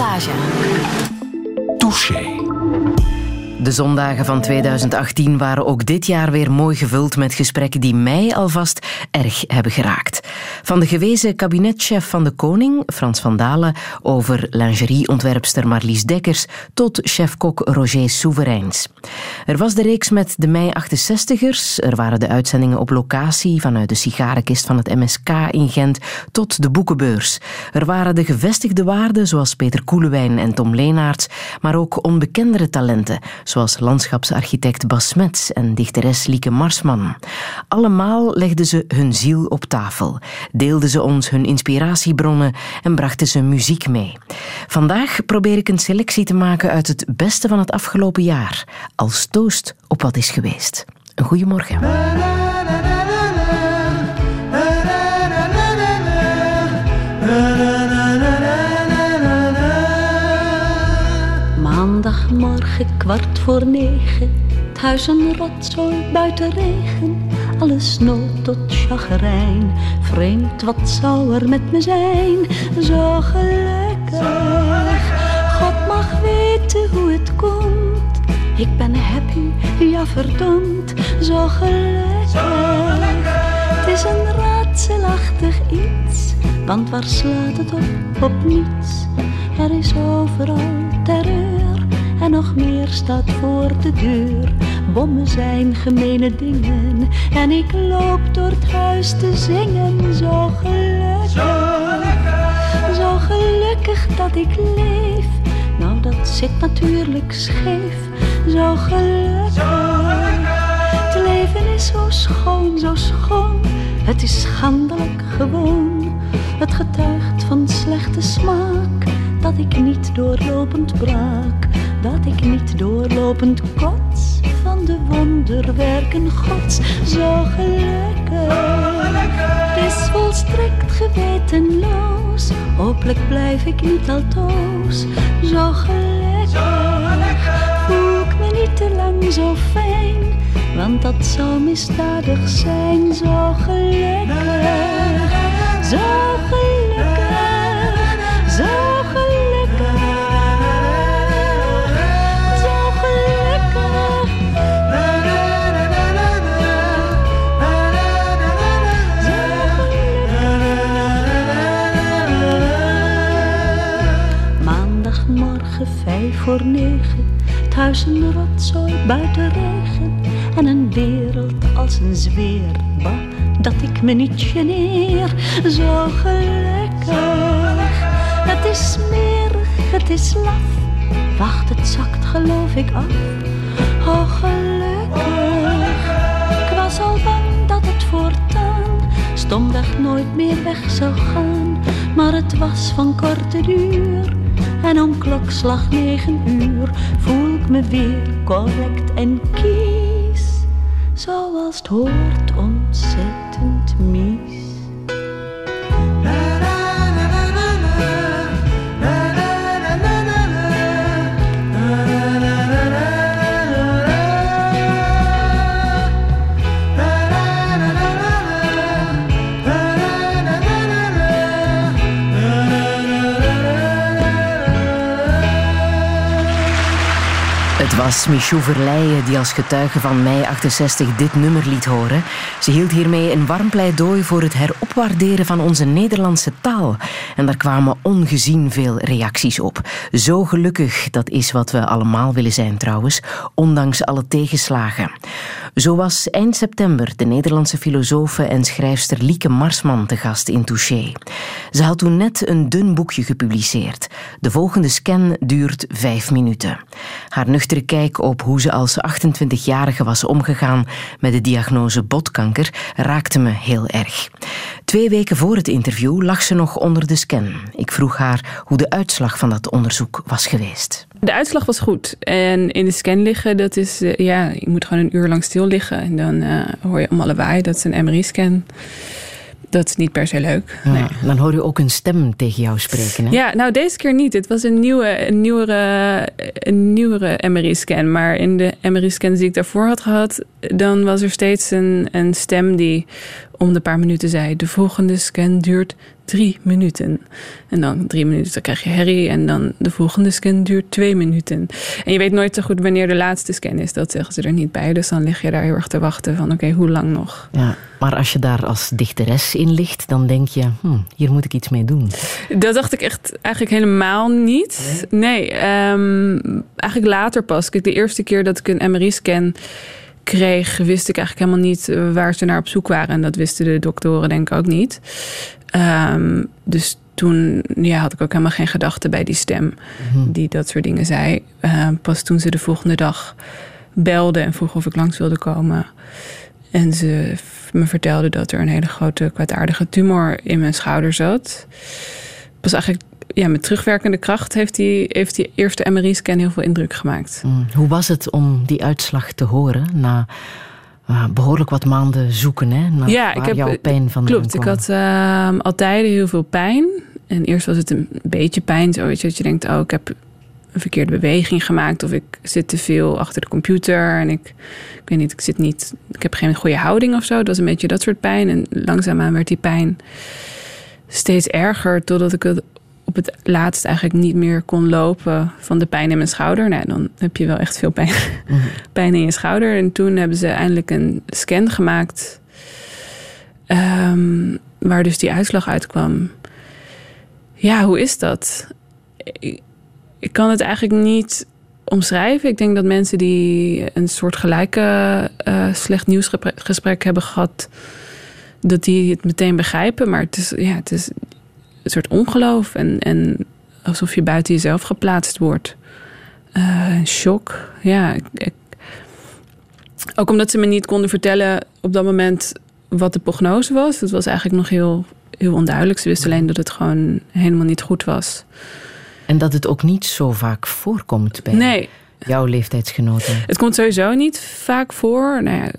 Passage. Touché. De zondagen van 2018 waren ook dit jaar weer mooi gevuld met gesprekken die mij alvast erg hebben geraakt. Van de gewezen kabinetchef van de Koning, Frans van Dalen, over lingerieontwerpster Marlies Dekkers, tot chef-kok Roger Souverains. Er was de reeks met de mei 68ers, er waren de uitzendingen op locatie vanuit de sigarenkist van het MSK in Gent tot de boekenbeurs. Er waren de gevestigde waarden zoals Peter Koelewijn en Tom Leenaerts, maar ook onbekendere talenten zoals landschapsarchitect Bas Smets en dichteres Lieke Marsman. Allemaal legden ze hun ziel op tafel, deelden ze ons hun inspiratiebronnen en brachten ze muziek mee. Vandaag probeer ik een selectie te maken uit het beste van het afgelopen jaar, als toost op wat is geweest. Een goedemorgen. Maandagmorgen kwart voor negen. Het huis een rotzooi buiten regen. Alles nood tot chagrijn. Vreemd, wat zou er met me zijn? Zo gelukkig. God mag weten hoe het komt. Ik ben happy, ja verdomd. Zo gelukkig. Het is een raadselachtig iets. Want waar slaat het op? Op niets. Er is overal terreur en nog meer staat voor de deur. Bommen zijn gemene dingen en ik loop door het huis te zingen. Zo gelukkig, zo gelukkig dat ik leef. Nou, dat zit natuurlijk scheef. Zo gelukkig, het leven is zo schoon, zo schoon. Het is schandelijk gewoon. Het getuigt van slechte smaak dat ik niet doorlopend braak dat ik niet doorlopend kots van de wonderwerken Gods. Zo gelukkig, het is volstrekt gewetenloos. Hopelijk blijf ik niet altoos. Zo gelukkig, voel ik me niet te lang zo fijn. Want dat zou misdadig zijn. Zo gelukkig, zo gelukkig, voor negen. Thuis een rotzooi buiten regen. En een wereld als een zweer. Bah, dat ik me niet geneer. Zo gelukkig. Het is smerig, het is laf. Wacht, het zakt geloof ik af. Oh gelukkig. Ik was al bang dat het voortaan stomweg nooit meer weg zou gaan. Maar het was van korte duur en om klokslag negen uur voel ik me weer correct en kies. Zoals het hoort ontzettend mies. Was Michou Verleijen die als getuige van mei 68 dit nummer liet horen. Ze hield hiermee een warm pleidooi voor het heropwaarderen van onze Nederlandse taal. En daar kwamen ongezien veel reacties op. Zo gelukkig, dat is wat we allemaal willen zijn trouwens, ondanks alle tegenslagen. Zo was eind september de Nederlandse filosofe en schrijfster Lieke Marsman te gast in Touché. Ze had toen net een dun boekje gepubliceerd. De volgende scan duurt vijf minuten. Haar nuchtere kijk op hoe ze als 28-jarige was omgegaan met de diagnose botkanker raakte me heel erg. Twee weken voor het interview lag ze nog onder de scan. Ik vroeg haar hoe de uitslag van dat onderzoek was geweest. De uitslag was goed. En in de scan liggen, dat is, uh, ja, je moet gewoon een uur lang stil liggen. En dan uh, hoor je allemaal lawaai. Dat is een MRI-scan. dat is niet per se leuk. Ja, Nee. Dan hoor je ook een stem tegen jou spreken. Hè? Ja, nou deze keer niet. Het was een, nieuwe, een nieuwere, een nieuwere MRI-scan. Maar in de MRI-scans die ik daarvoor had gehad... dan was er steeds een, een stem die om de paar minuten zei... de volgende scan duurt drie minuten. En dan drie minuten, dan krijg je herrie. En dan de volgende scan duurt twee minuten. En je weet nooit zo goed wanneer de laatste scan is. Dat zeggen ze er niet bij. Dus dan lig je daar heel erg te wachten van... oké, hoe lang nog? Ja, maar als je daar als dichteres in ligt, dan denk je, hm, hier moet ik iets mee doen. Dat dacht ik echt eigenlijk helemaal niet. Nee, ehm, eigenlijk later pas. Kijk, de eerste keer dat ik een MRI-scan kreeg, wist ik eigenlijk helemaal niet eh, waar ze naar op zoek waren. En dat wisten de doktoren denk ik ook niet. Ehm, dus toen ja, had ik ook helemaal geen gedachte bij die stem die dat soort dingen zei. Ehm, pas toen ze de volgende dag belde en vroeg of ik langs wilde komen. En ze me vertelde dat er een hele grote kwaadaardige tumor in mijn schouder zat. Pas eigenlijk ja, met terugwerkende kracht heeft die, heeft die eerste MRI-scan heel veel indruk gemaakt. Hm, Hoe was het om die uitslag te horen na eh, behoorlijk wat maanden zoeken hè, naar Ja, ik waar heb- jouw pijn vandaan Klopt, ik had ehm, altijd heel veel pijn. En eerst was het een beetje pijn, zo weet je, dat je denkt, oh, ik heb een verkeerde beweging gemaakt of ik zit te veel achter de computer en ik, ik weet niet, ik zit niet, ik heb geen goede houding of zo. Dat was een beetje dat soort pijn en langzaamaan werd die pijn steeds erger totdat ik het op het laatst eigenlijk niet meer kon lopen van de pijn in mijn schouder. Nou, dan heb je wel echt veel pijn, pijn in je schouder. En toen hebben ze eindelijk een scan gemaakt Ehm, waar dus die uitslag uitkwam. Ja, hoe is dat? Ik, ik kan het eigenlijk niet omschrijven. Ik denk dat mensen die een soort gelijke eh, slecht nieuwsgesprek hebben gehad, dat die het meteen begrijpen. Maar het is, ja, het is een soort ongeloof en, en alsof je buiten jezelf geplaatst wordt. Eh, shock. Ja, ik, ik- ook omdat ze me niet konden vertellen op dat moment wat de prognose was. Het was eigenlijk nog heel, heel onduidelijk. Ze wisten alleen dat het gewoon helemaal niet goed was. En dat het ook niet zo vaak voorkomt bij Nee, jouw leeftijdsgenoten. het komt sowieso niet vaak voor. Nou ja,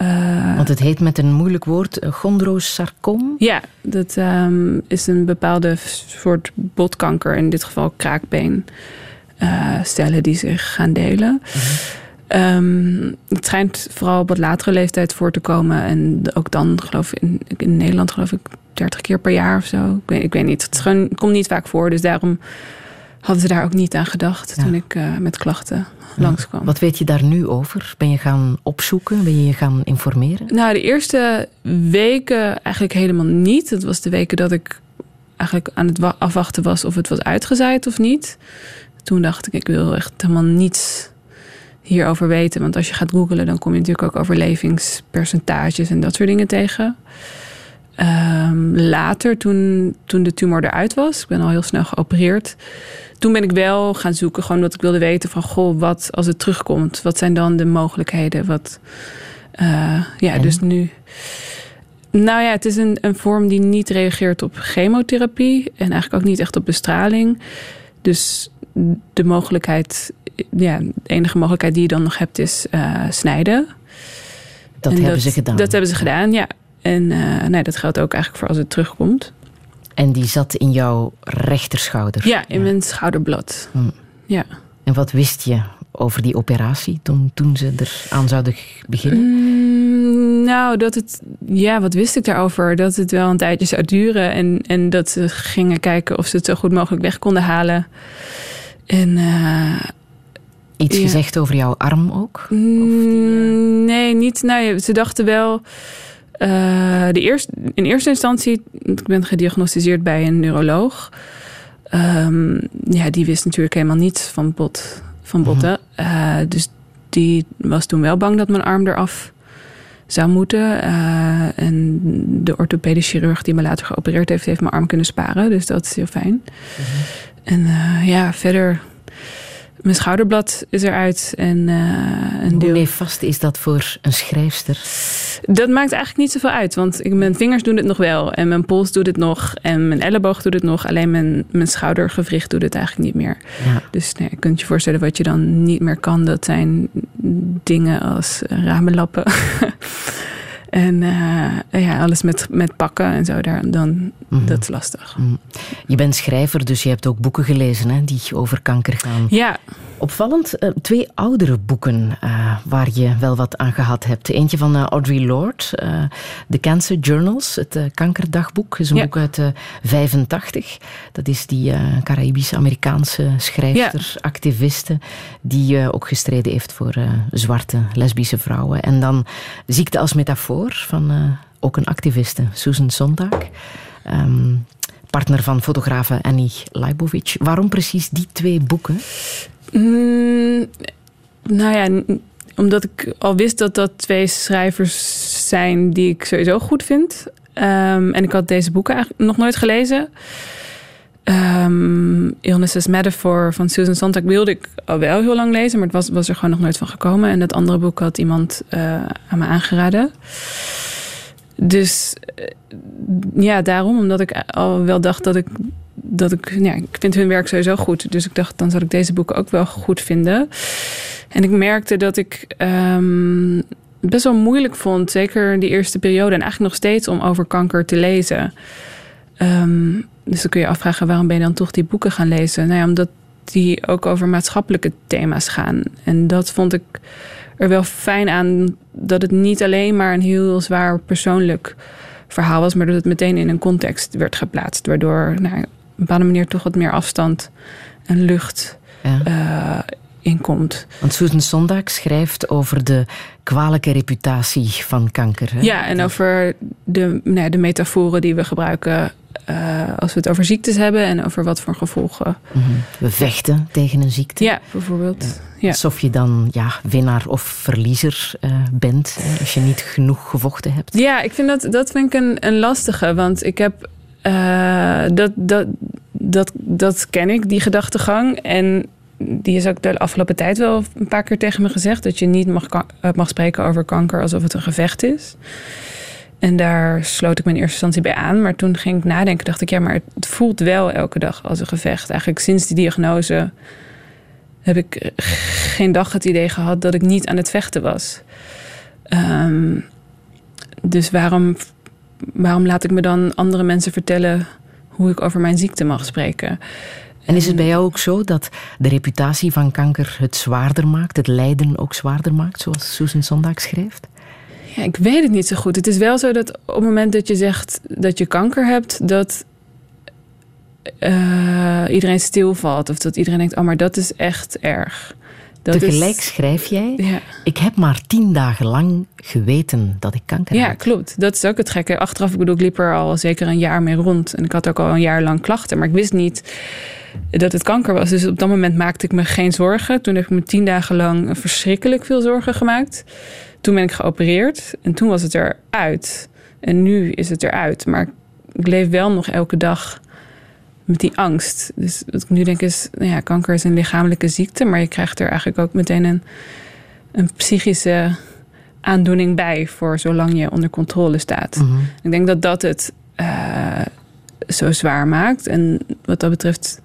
eh, Want het heet met een moeilijk woord eh, chondrosarcoom. ja dat ehm, is een bepaalde soort botkanker, in dit geval kraakbeen. cellen die zich gaan delen. Ehm, het schijnt vooral op wat latere leeftijd voor te komen. En ook dan, geloof ik, in, in Nederland geloof ik 30 keer per jaar of zo. Ik weet, ik weet niet. Het, is gewoon, het komt niet vaak voor. Dus daarom hadden ze daar ook niet aan gedacht Ja. toen ik eh, met klachten langskwam. Wat weet je daar nu over? Ben je gaan opzoeken? Ben je je gaan informeren? Nou, de eerste weken eigenlijk helemaal niet. Het was de weken dat ik eigenlijk aan het wa- afwachten was of het was uitgezaaid of niet. Toen dacht ik, ik wil echt helemaal niets hierover weten. Want als je gaat googlen, dan kom je natuurlijk ook overlevingspercentages en dat soort dingen tegen. Ehm, later, toen, toen de tumor eruit was, ik ben al heel snel geopereerd. Toen ben ik wel gaan zoeken, gewoon omdat ik wilde weten van... goh, wat als het terugkomt? Wat zijn dan de mogelijkheden? Wat, eh, ja, dus nu... Nou ja, het is een, een vorm die niet reageert op chemotherapie... en eigenlijk ook niet echt op bestraling. Dus de mogelijkheid... Ja, de enige mogelijkheid die je dan nog hebt is eh, snijden. Dat En hebben ze gedaan. Dat hebben ze gedaan, ja. En eh, nee, dat geldt ook eigenlijk voor als het terugkomt. En die zat in jouw rechterschouder. Ja, in mijn schouderblad. Hm. Ja. En wat wist je over die operatie toen, toen ze eraan zouden g- beginnen? Mm, nou, dat het. Ja, wat wist ik daarover? Dat het wel een tijdje zou duren. En, en dat ze gingen kijken of ze het zo goed mogelijk weg konden halen. En. eh, Iets ja. gezegd over jouw arm ook? mm, nee, niet. Nou, ze dachten wel. Eh, de eerste, in eerste instantie, ik ben gediagnosticeerd bij een neuroloog. Ehm, ja, die wist natuurlijk helemaal niets van, bot, van botten. Eh, dus die was toen wel bang dat mijn arm eraf zou moeten. Eh, en de orthopedisch chirurg die me later geopereerd heeft, heeft mijn arm kunnen sparen. Dus dat is heel fijn. En eh, ja, verder. Mijn schouderblad is eruit. En eh, een Hoe deel. nefast is dat voor een schrijfster? Dat maakt eigenlijk niet zoveel uit. Want ik, mijn vingers doen het nog wel. En mijn pols doet het nog. En mijn elleboog doet het nog. Alleen mijn, mijn schoudergewricht doet het eigenlijk niet meer. Ja. Dus nee, je kunt je voorstellen wat je dan niet meer kan. Dat zijn dingen als ramenlappen. En uh, ja, alles met, met pakken en zo, daar, dan, mm dat is lastig. Mhm. Je bent schrijver, dus je hebt ook boeken gelezen hè, die over kanker gaan. Ja. Opvallend, uh, twee oudere boeken uh, waar je wel wat aan gehad hebt. Eentje van Audre Lorde, The Cancer Journals, het kankerdagboek. is een ja. boek uit 85. Dat is die Caraïbische-Amerikaanse schrijfster, ja. activiste, die ook gestreden heeft voor zwarte lesbische vrouwen. En dan ziekte als metafoor van uh, ook een activiste, Susan Sontag. Um, partner van fotografe Annie Leibovic. Waarom precies die twee boeken? Mm, nou ja, omdat ik al wist dat dat twee schrijvers zijn die ik sowieso goed vind. Um, en ik had deze boeken eigenlijk nog nooit gelezen. Um, Illnesses Metaphor van Susan Sontag wilde ik al wel heel lang lezen, maar het was, was er gewoon nog nooit van gekomen. En dat andere boek had iemand uh, aan me aangeraden. Dus uh, ja, daarom, omdat ik al wel dacht dat ik. Dat ik, ja, ik vind hun werk sowieso goed. Dus ik dacht, dan zal ik deze boeken ook wel goed vinden. En ik merkte dat ik um, best wel moeilijk vond, zeker die eerste periode en eigenlijk nog steeds, om over kanker te lezen. Um, dus dan kun je afvragen waarom ben je dan toch die boeken gaan lezen? Nou ja, omdat die ook over maatschappelijke thema's gaan. En dat vond ik er wel fijn aan dat het niet alleen maar een heel zwaar persoonlijk verhaal was, maar dat het meteen in een context werd geplaatst. Waardoor nou, op een bepaalde manier toch wat meer afstand en lucht ja. uh, inkomt. Want Susan Sondag schrijft over de kwalijke reputatie van kanker. Hè? Ja, en over de, nou, de metaforen die we gebruiken uh, als we het over ziektes hebben en over wat voor gevolgen. Mm -hmm. We vechten tegen een ziekte. Ja, bijvoorbeeld. Ja. Alsof je dan ja, winnaar of verliezer uh, bent als je niet genoeg gevochten hebt. Ja, ik vind dat, dat vind ik een, een lastige. Want ik heb. Uh, dat, dat, dat, dat ken ik, die gedachtegang. En die is ook de afgelopen tijd wel een paar keer tegen me gezegd. Dat je niet mag, mag spreken over kanker alsof het een gevecht is. En daar sloot ik me in eerste instantie bij aan. Maar toen ging ik nadenken, dacht ik, ja, maar het voelt wel elke dag als een gevecht. Eigenlijk sinds die diagnose heb ik geen dag het idee gehad dat ik niet aan het vechten was. Um, dus waarom, waarom laat ik me dan andere mensen vertellen hoe ik over mijn ziekte mag spreken? En is het bij jou ook zo dat de reputatie van kanker het zwaarder maakt, het lijden ook zwaarder maakt, zoals Susan Sondag schrijft? Ja, ik weet het niet zo goed. Het is wel zo dat op het moment dat je zegt dat je kanker hebt, dat uh, iedereen stilvalt. Of dat iedereen denkt, oh, maar dat is echt erg. Dat Tegelijk is... schrijf jij, ja. ik heb maar tien dagen lang geweten dat ik kanker ja, had. Ja, klopt. Dat is ook het gekke. Achteraf, ik bedoel, ik liep er al zeker een jaar mee rond. En ik had ook al een jaar lang klachten. Maar ik wist niet dat het kanker was. Dus op dat moment maakte ik me geen zorgen. Toen heb ik me tien dagen lang verschrikkelijk veel zorgen gemaakt. Toen ben ik geopereerd en toen was het eruit. En nu is het eruit. Maar ik leef wel nog elke dag met die angst. Dus wat ik nu denk is, nou ja, kanker is een lichamelijke ziekte, maar je krijgt er eigenlijk ook meteen een, een psychische aandoening bij voor zolang je onder controle staat. Mhm. Ik denk dat dat het uh, zo zwaar maakt. En wat dat betreft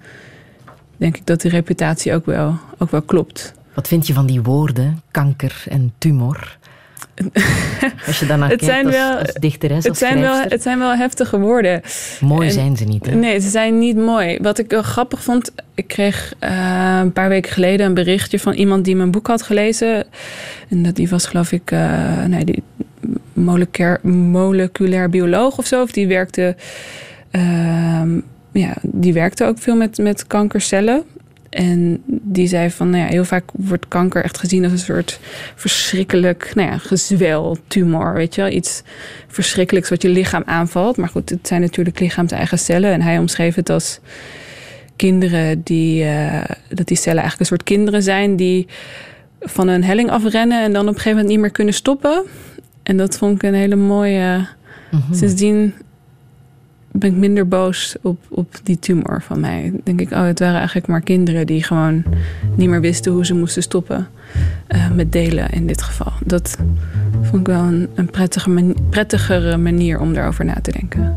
denk ik dat die reputatie ook wel, ook wel klopt. Wat vind je van die woorden, kanker en tumor? Als je daarnaar het kijkt zijn als, wel, als dichteres, het als zijn wel, Het zijn wel heftige woorden. Mooi en, zijn ze niet, hè? Nee, ze zijn niet mooi. Wat ik wel grappig vond... Ik kreeg uh, een paar weken geleden een berichtje van iemand die mijn boek had gelezen. En dat, die was geloof ik... Uh, nee, die moleculair, moleculair bioloog of zo. Of die werkte... Uh, ja, die werkte ook veel met, met kankercellen. En die zei van, nou ja, heel vaak wordt kanker echt gezien als een soort verschrikkelijk, nou ja, gezwel, tumor, weet je wel. Iets verschrikkelijks wat je lichaam aanvalt. Maar goed, het zijn natuurlijk lichaams-eigen cellen. En hij omschreef het als kinderen die, uh, dat die cellen eigenlijk een soort kinderen zijn die van een helling afrennen en dan op een gegeven moment niet meer kunnen stoppen. En dat vond ik een hele mooie. Mm -hmm. Sindsdien ben ik minder boos op, op die tumor van mij. Denk ik, oh, het waren eigenlijk maar kinderen die gewoon niet meer wisten hoe ze moesten stoppen uh, met delen in dit geval. Dat vond ik wel een, een prettigere manier om daarover na te denken.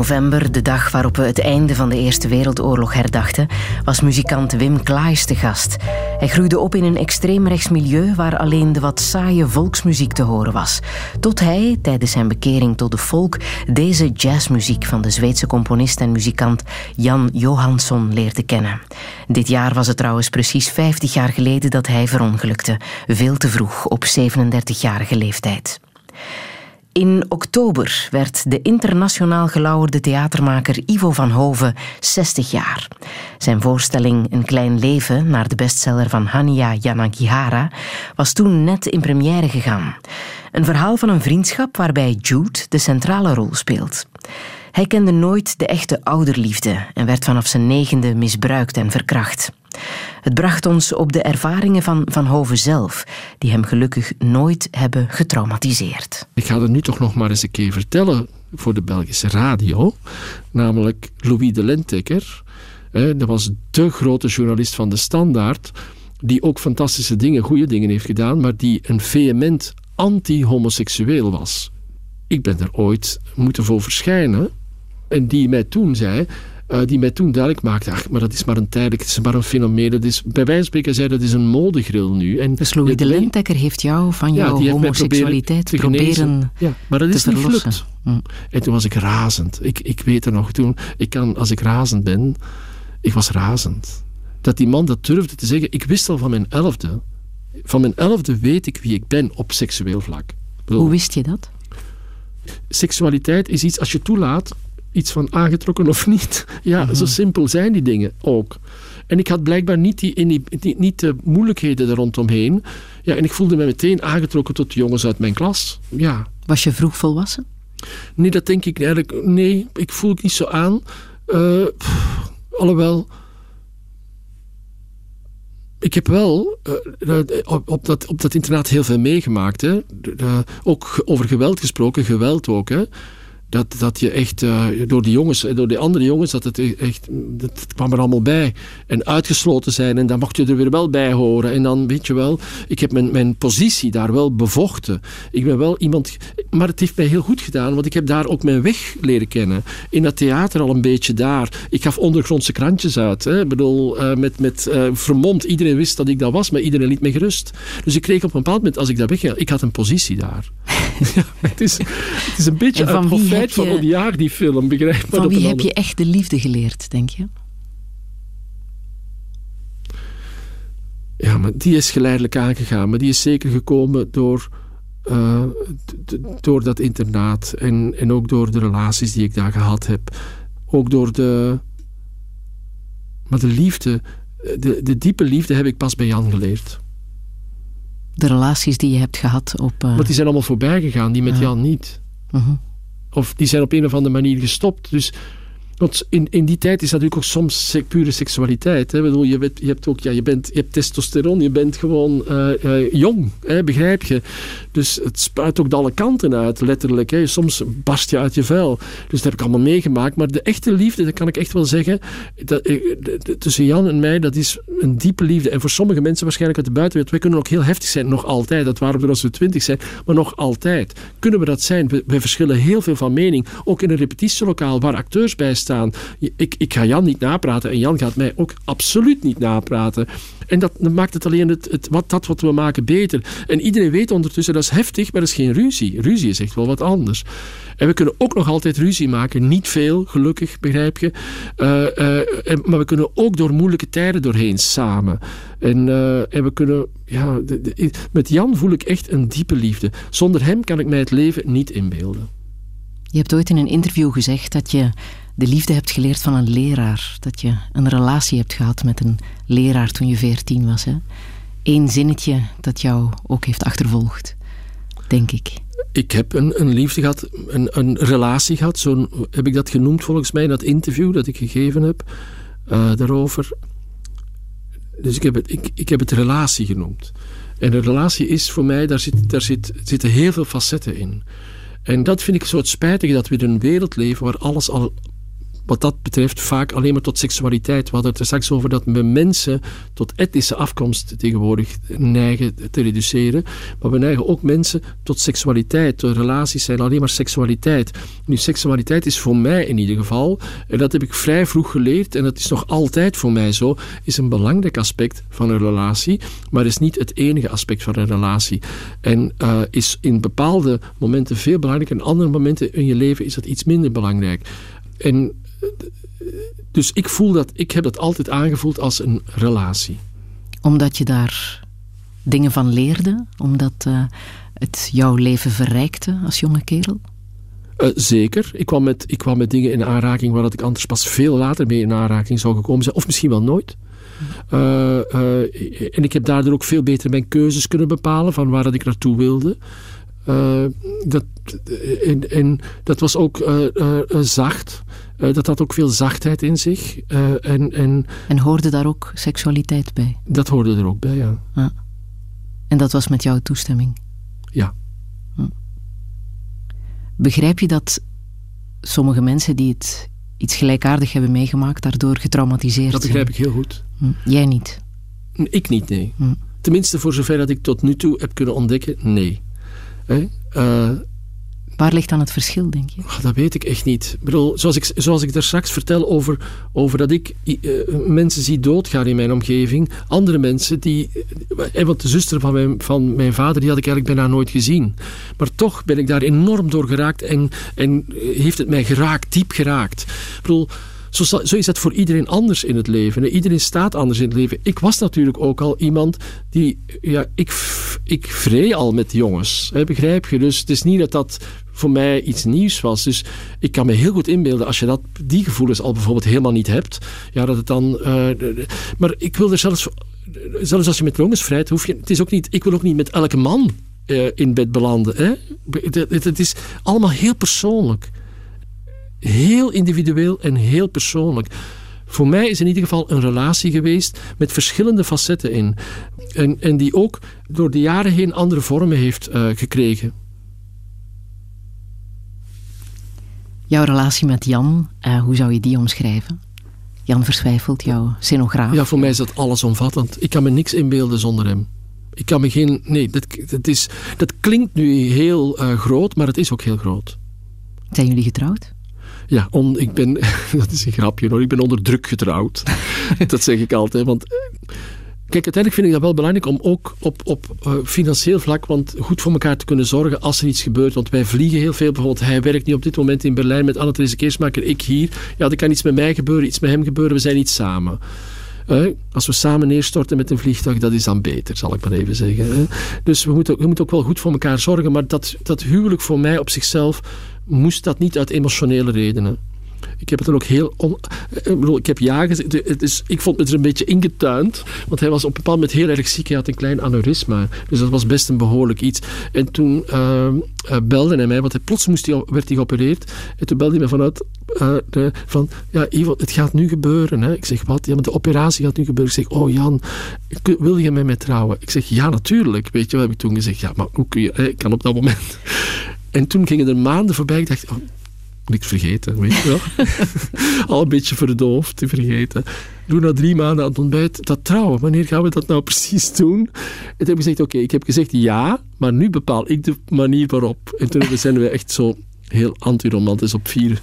November, de dag waarop we het einde van de Eerste Wereldoorlog herdachten, was muzikant Wim Klaes te gast. Hij groeide op in een extreemrechts milieu waar alleen de wat saaie volksmuziek te horen was. Tot hij, tijdens zijn bekering tot de folk, deze jazzmuziek van de Zweedse componist en muzikant Jan Johansson leerde kennen. Dit jaar was het trouwens precies 50 jaar geleden dat hij verongelukte, veel te vroeg op 37-jarige leeftijd. In oktober werd de internationaal gelauwerde theatermaker Ivo van Hoven 60 jaar. Zijn voorstelling Een klein leven, naar de bestseller van Hania Yanagihara, was toen net in première gegaan. Een verhaal van een vriendschap waarbij Jude de centrale rol speelt. Hij kende nooit de echte ouderliefde en werd vanaf zijn negende misbruikt en verkracht. Het bracht ons op de ervaringen van Van Hoven zelf, die hem gelukkig nooit hebben getraumatiseerd. Ik ga het nu toch nog maar eens een keer vertellen voor de Belgische radio. Namelijk Louis de Lentekker. Dat was de grote journalist van de Standaard. Die ook fantastische dingen, goede dingen heeft gedaan. Maar die een vehement anti-homoseksueel was. Ik ben er ooit moeten voor verschijnen. En die mij toen zei: uh, die mij toen duidelijk maakte, ach, maar dat is maar een tijdelijk, het is maar een fenomeen. Dat is, bij wijze van spreken zei dat is een modegril nu. En dus Louis de Lentekker heeft jou van jouw homoseksualiteit proberen, proberen ja, maar dat is niet gelukt. Hm. En toen was ik razend. Ik, ik weet er nog toen, ik kan, als ik razend ben, ik was razend. Dat die man dat durfde te zeggen, ik wist al van mijn elfde. Van mijn elfde weet ik wie ik ben op seksueel vlak. Hoe wist je dat? Seksualiteit is iets, als je toelaat, iets van aangetrokken of niet. Ja, zo mhm. simpel zijn die dingen ook. En ik had blijkbaar niet, die, die, niet de moeilijkheden er rondomheen. Ja, en ik voelde me meteen aangetrokken tot de jongens uit mijn klas. Ja. Was je vroeg volwassen? Nee, dat denk ik eigenlijk. Nee, ik voel het niet zo aan. Uh, alhoewel. Ik heb wel uh, op, op, dat, op dat internaat heel veel meegemaakt. Hè. ook over geweld gesproken, geweld ook. Hè dat, dat je echt uh, door die jongens, door die andere jongens, dat het e-, echt, dat kwam er allemaal bij. En uitgesloten zijn en dan mocht je er weer wel bij horen. En dan weet je wel, ik heb mijn, mijn positie daar wel bevochten. Ik ben wel iemand, maar het heeft mij heel goed gedaan, want ik heb daar ook mijn weg leren kennen. In dat theater al een beetje daar. Ik gaf ondergrondse krantjes uit. Hè. Ik bedoel, uh, met, met uh, vermomd. Iedereen wist dat ik dat was, maar iedereen liet me gerust. Dus ik kreeg op een bepaald moment, als ik daar wegging, ik had een positie daar. ja, het, is, het is een beetje profijt van Odiar, die film, begrijp Van wie heb je echt de liefde geleerd, denk je? Ja, maar die is geleidelijk aangegaan. Maar die is zeker gekomen door, uh, door dat internaat. En, en ook door de relaties die ik daar gehad heb. Ook door de... Maar de liefde, de, de diepe liefde heb ik pas bij Jan geleerd de relaties die je hebt gehad op... Uh... Want die zijn allemaal voorbij gegaan, die met Jan niet. Uh Of die zijn op een of andere manier gestopt. Dus want in, in die tijd is natuurlijk ook soms pure seksualiteit. Hè? Bedoel, je, je, hebt ook, ja, je, bent, je hebt testosteron, je bent gewoon uh, uh, jong, hè? begrijp je? Dus het spuit ook de alle kanten uit, letterlijk. Hè? Soms barst je uit je vel. Dus dat heb ik allemaal meegemaakt. Maar de echte liefde, dat kan ik echt wel zeggen, dat, eh, tussen Jan en mij, dat is een diepe liefde. En voor sommige mensen waarschijnlijk uit de buitenwereld, wij kunnen ook heel heftig zijn, nog altijd. Dat waren we als we twintig zijn, maar nog altijd. Kunnen we dat zijn? We, we verschillen heel veel van mening. Ook in een repetitielokaal waar acteurs bij staan ik, ik ga Jan niet napraten en Jan gaat mij ook absoluut niet napraten. En dat, maakt het alleen het, wat, dat wat we maken beter. En iedereen weet ondertussen, dat is heftig, maar dat is geen ruzie. Ruzie is echt wel wat anders. En we kunnen ook nog altijd ruzie maken. Niet veel, gelukkig, begrijp je. Uh, uh, maar we kunnen ook door moeilijke tijden doorheen samen. En, uh, en we kunnen... Ja, met Jan voel ik echt een diepe liefde. Zonder hem kan ik mij het leven niet inbeelden. Je hebt ooit in een interview gezegd dat je de liefde hebt geleerd van een leraar. Dat je een relatie hebt gehad met een leraar toen je veertien was. Hè? Eén zinnetje dat jou ook heeft achtervolgd, denk ik. Ik heb een, een liefde gehad, een, een relatie gehad, zo heb ik dat genoemd volgens mij in dat interview dat ik gegeven heb uh, daarover. Dus ik heb, het, ik, ik heb het relatie genoemd. En een relatie is voor mij, daar, zit, daar zit, zitten heel veel facetten in. En dat vind ik zo het spijtige, dat we in een wereld leven waar alles al wat dat betreft vaak alleen maar tot seksualiteit. We hadden het er straks over dat we mensen tot etnische afkomst tegenwoordig neigen te reduceren. Maar we neigen ook mensen tot seksualiteit. Relaties zijn alleen maar seksualiteit. Nu, seksualiteit is voor mij in ieder geval, en dat heb ik vrij vroeg geleerd, en dat is nog altijd voor mij zo, is een belangrijk aspect van een relatie, maar is niet het enige aspect van een relatie. En uh, is in bepaalde momenten veel belangrijker, en andere momenten in je leven is dat iets minder belangrijk. En dus ik voel dat, ik heb dat altijd aangevoeld als een relatie. Omdat je daar dingen van leerde? Omdat uh, het jouw leven verrijkte als jonge kerel? Uh, zeker. Ik kwam, met, ik kwam met dingen in aanraking waar dat ik anders pas veel later mee in aanraking zou gekomen zijn. Of misschien wel nooit. Uh, en ik heb daardoor ook veel beter mijn keuzes kunnen bepalen van waar dat ik naartoe wilde. dat, en, en, dat was ook zacht. Uh, dat had ook veel zachtheid in zich. Uh, en, en, en hoorde daar ook seksualiteit bij? Dat hoorde er ook bij, ja. ja. En dat was met jouw toestemming? Ja. Hm. Begrijp je dat sommige mensen die het iets gelijkaardig hebben meegemaakt, daardoor getraumatiseerd zijn? Dat begrijp ik heel goed. Hm. Jij niet? Ik niet, nee. Hm. Tenminste, voor zover dat ik tot nu toe heb kunnen ontdekken, nee. Uh, Waar ligt dan het verschil, denk je? Oh, dat weet ik echt niet. Ik bedoel, zoals, ik, zoals ik daar straks vertel over, over dat ik uh, mensen zie doodgaan in mijn omgeving. Andere mensen die... Uh, want de zuster van mijn, van mijn vader, die had ik eigenlijk bijna nooit gezien. Maar toch ben ik daar enorm door geraakt en, en heeft het mij geraakt, diep geraakt. Ik bedoel... Zo, zo, is dat voor iedereen anders in het leven. Iedereen staat anders in het leven. Ik was natuurlijk ook al iemand die... Ja, ik, ik vree al met jongens. Hè, begrijp je? Dus het is niet dat dat voor mij iets nieuws was. Dus ik kan me heel goed inbeelden als je dat, die gevoelens al bijvoorbeeld helemaal niet hebt. Ja, dat het dan. Uh, maar ik wil er zelfs. Zelfs als je met vrijt, hoef je. Het is ook niet. Ik wil ook niet met elke man uh, in bed belanden. Hè? Het, is allemaal heel persoonlijk. Heel individueel en heel persoonlijk. Voor mij is in ieder geval een relatie geweest met verschillende facetten in. En, en die ook door de jaren heen andere vormen heeft uh, gekregen. Jouw relatie met Jan, uh, hoe zou je die omschrijven? Jan Verswijfelt, jouw scenograaf. Ja, voor mij is dat allesomvattend. Ik kan me niks inbeelden zonder hem. Ik kan me geen... Nee, dat, dat, is, dat klinkt nu heel uh, groot, maar het is ook heel groot. Zijn jullie getrouwd? Ja, on, ik ben... Dat is een grapje hoor. Ik ben onder druk getrouwd. dat zeg ik altijd. Want Kijk, uiteindelijk vind ik dat wel belangrijk om ook op, op uh, financieel vlak want goed voor elkaar te kunnen zorgen als er iets gebeurt. Want wij vliegen heel veel. Bijvoorbeeld, hij werkt nu op dit moment in Berlijn met Anne-Therese Keersmaker, ik hier. Ja, er kan iets met mij gebeuren, iets met hem gebeuren. We zijn niet samen. Als we samen neerstorten met een vliegtuig, dat is dan beter, zal ik maar even zeggen. Hè? Dus we moeten, we moeten ook wel goed voor elkaar zorgen. Maar dat, dat huwelijk voor mij op zichzelf moest dat niet uit emotionele redenen. Ik heb het dan ook heel... On, ik, bedoel, ik heb ja gezegd. Het is, ik vond het er een beetje ingetuind. Want hij was op een bepaald moment heel erg ziek. Hij had een klein aneurysma. Dus dat was best een behoorlijk iets. En toen uh, belde hij mij. Want hij, plots moest hij, werd hij geopereerd. En toen belde hij mij vanuit... De, van, ja, Ivo, het gaat nu gebeuren. Hè. Ik zeg, wat? Ja, maar de operatie gaat nu gebeuren. Ik zeg, oh Jan, wil je met mij trouwen? Ik zeg, ja, natuurlijk. Weet je wat heb ik toen gezegd? Ja, maar hoe kun je... Ik kan op dat moment... En toen gingen er maanden voorbij. Ik dacht, oh, niks vergeten, weet je wel. Al een beetje verdoofd, te vergeten. Doe na drie maanden aan het ontbijt, dat trouwen, wanneer gaan we dat nou precies doen? En toen heb ik gezegd, oké, ik heb gezegd ja, maar nu bepaal ik de manier waarop. En toen zijn we echt zo heel antiromantisch op vier,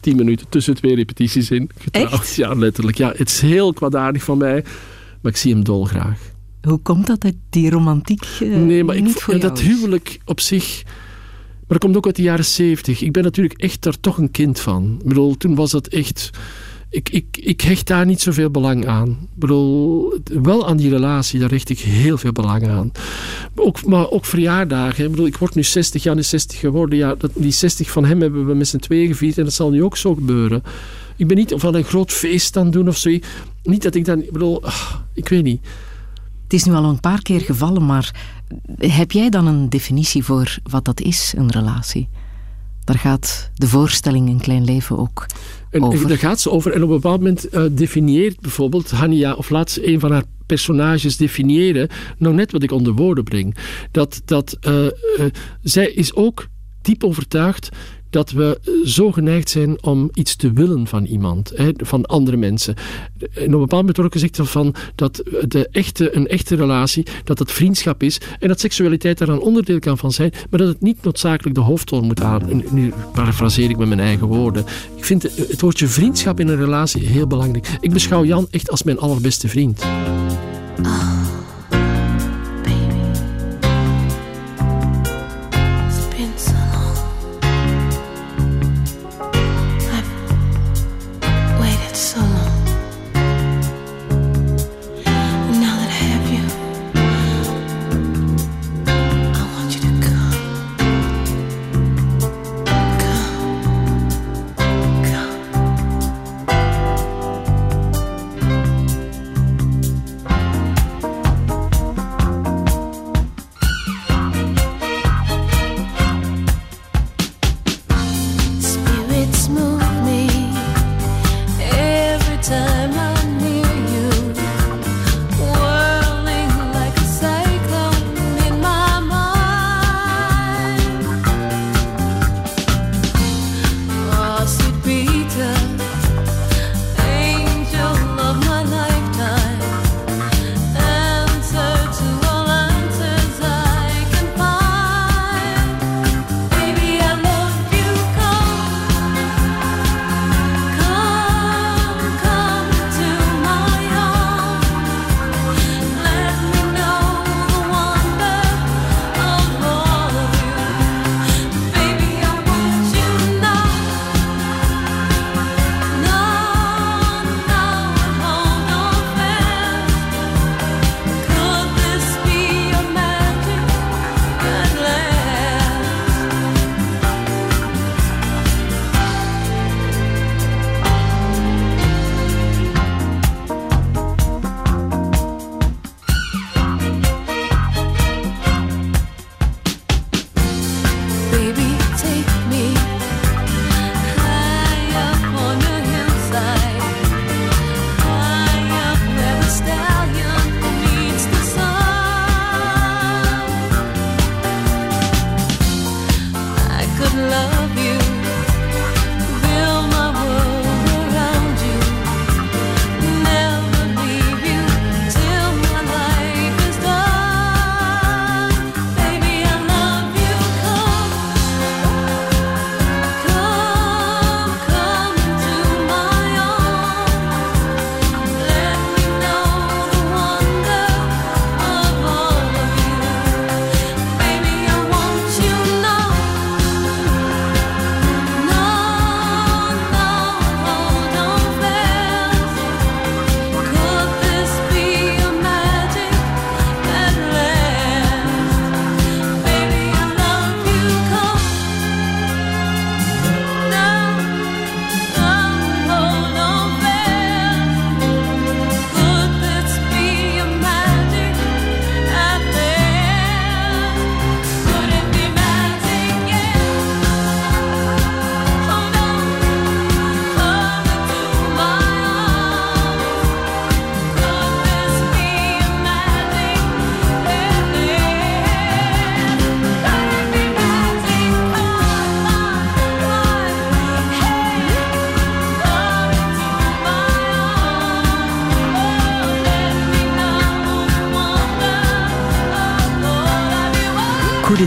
tien minuten tussen twee repetities in getrouwd. Echt? Ja, letterlijk. Ja, het is heel kwaadaardig van mij, maar ik zie hem dolgraag. Hoe komt dat, uit die romantiek uh, Nee, maar ik, dat huwelijk op zich dat komt ook uit de jaren zeventig. Ik ben natuurlijk echt daar toch een kind van. Ik bedoel, toen was dat echt... Ik, ik, ik hecht daar niet zoveel belang aan. Ik bedoel, wel aan die relatie, daar hecht ik heel veel belang aan. Ook, maar ook verjaardagen. Ik bedoel, ik word nu 60, Jan is 60 geworden. Ja, dat, die 60 van hem hebben we met z'n tweeën gevierd en dat zal nu ook zo gebeuren. Ik ben niet van een groot feest aan doen of zo. Niet dat ik dan... Ik bedoel, ach, ik weet niet. Het is nu al een paar keer gevallen, maar heb jij dan een definitie voor wat dat is, een relatie? Daar gaat de voorstelling Een Klein Leven ook en, over. Daar gaat ze over. En op een bepaald moment uh, definieert bijvoorbeeld Hania, of laat ze een van haar personages definiëren, nou net wat ik onder woorden breng. Dat, dat uh, uh, zij is ook diep overtuigd dat we zo geneigd zijn om iets te willen van iemand, hè, van andere mensen. En op een bepaald moment wordt ook gezegd van dat de echte, een echte relatie, dat het vriendschap is en dat seksualiteit daar een onderdeel kan van zijn, maar dat het niet noodzakelijk de hoofdrol moet aan. nu parafraseer ik met mijn eigen woorden. Ik vind het woordje vriendschap in een relatie heel belangrijk. Ik beschouw Jan echt als mijn allerbeste vriend. Ah.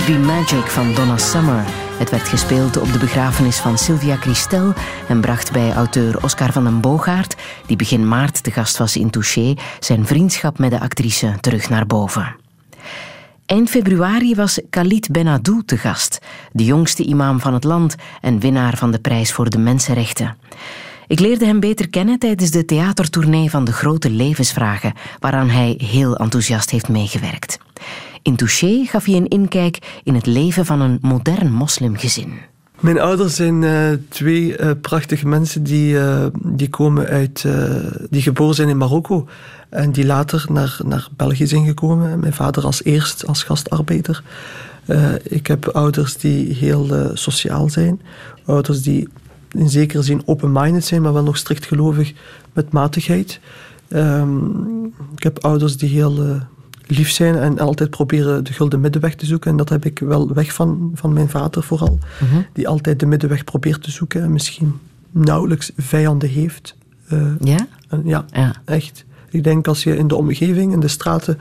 Be Magic van Donna Summer. Het werd gespeeld op de begrafenis van Sylvia Christel en bracht bij auteur Oscar van den Boogaard, die begin maart te gast was in Touché, zijn vriendschap met de actrice terug naar boven. Eind februari was Khalid Benadou te gast, de jongste imam van het land en winnaar van de prijs voor de mensenrechten. Ik leerde hem beter kennen tijdens de theatertournee van de grote levensvragen, waaraan hij heel enthousiast heeft meegewerkt. In Touché gaf hij een inkijk in het leven van een modern moslimgezin. Mijn ouders zijn uh, twee uh, prachtige mensen die, uh, die komen uit, die geboren zijn in Marokko en die later naar, naar België zijn gekomen. Mijn vader als eerst als gastarbeider. ik heb ouders die heel sociaal zijn, ouders die in zekere zin open-minded zijn, maar wel nog strikt gelovig met matigheid. Um, ik heb ouders die heel lief zijn en altijd proberen de gulden middenweg te zoeken. En dat heb ik wel weg van, van mijn vader vooral. Mhm. Die altijd de middenweg probeert te zoeken en misschien nauwelijks vijanden heeft. Uh, ja? ja? ja, echt. Ik denk als je in de omgeving, in de straten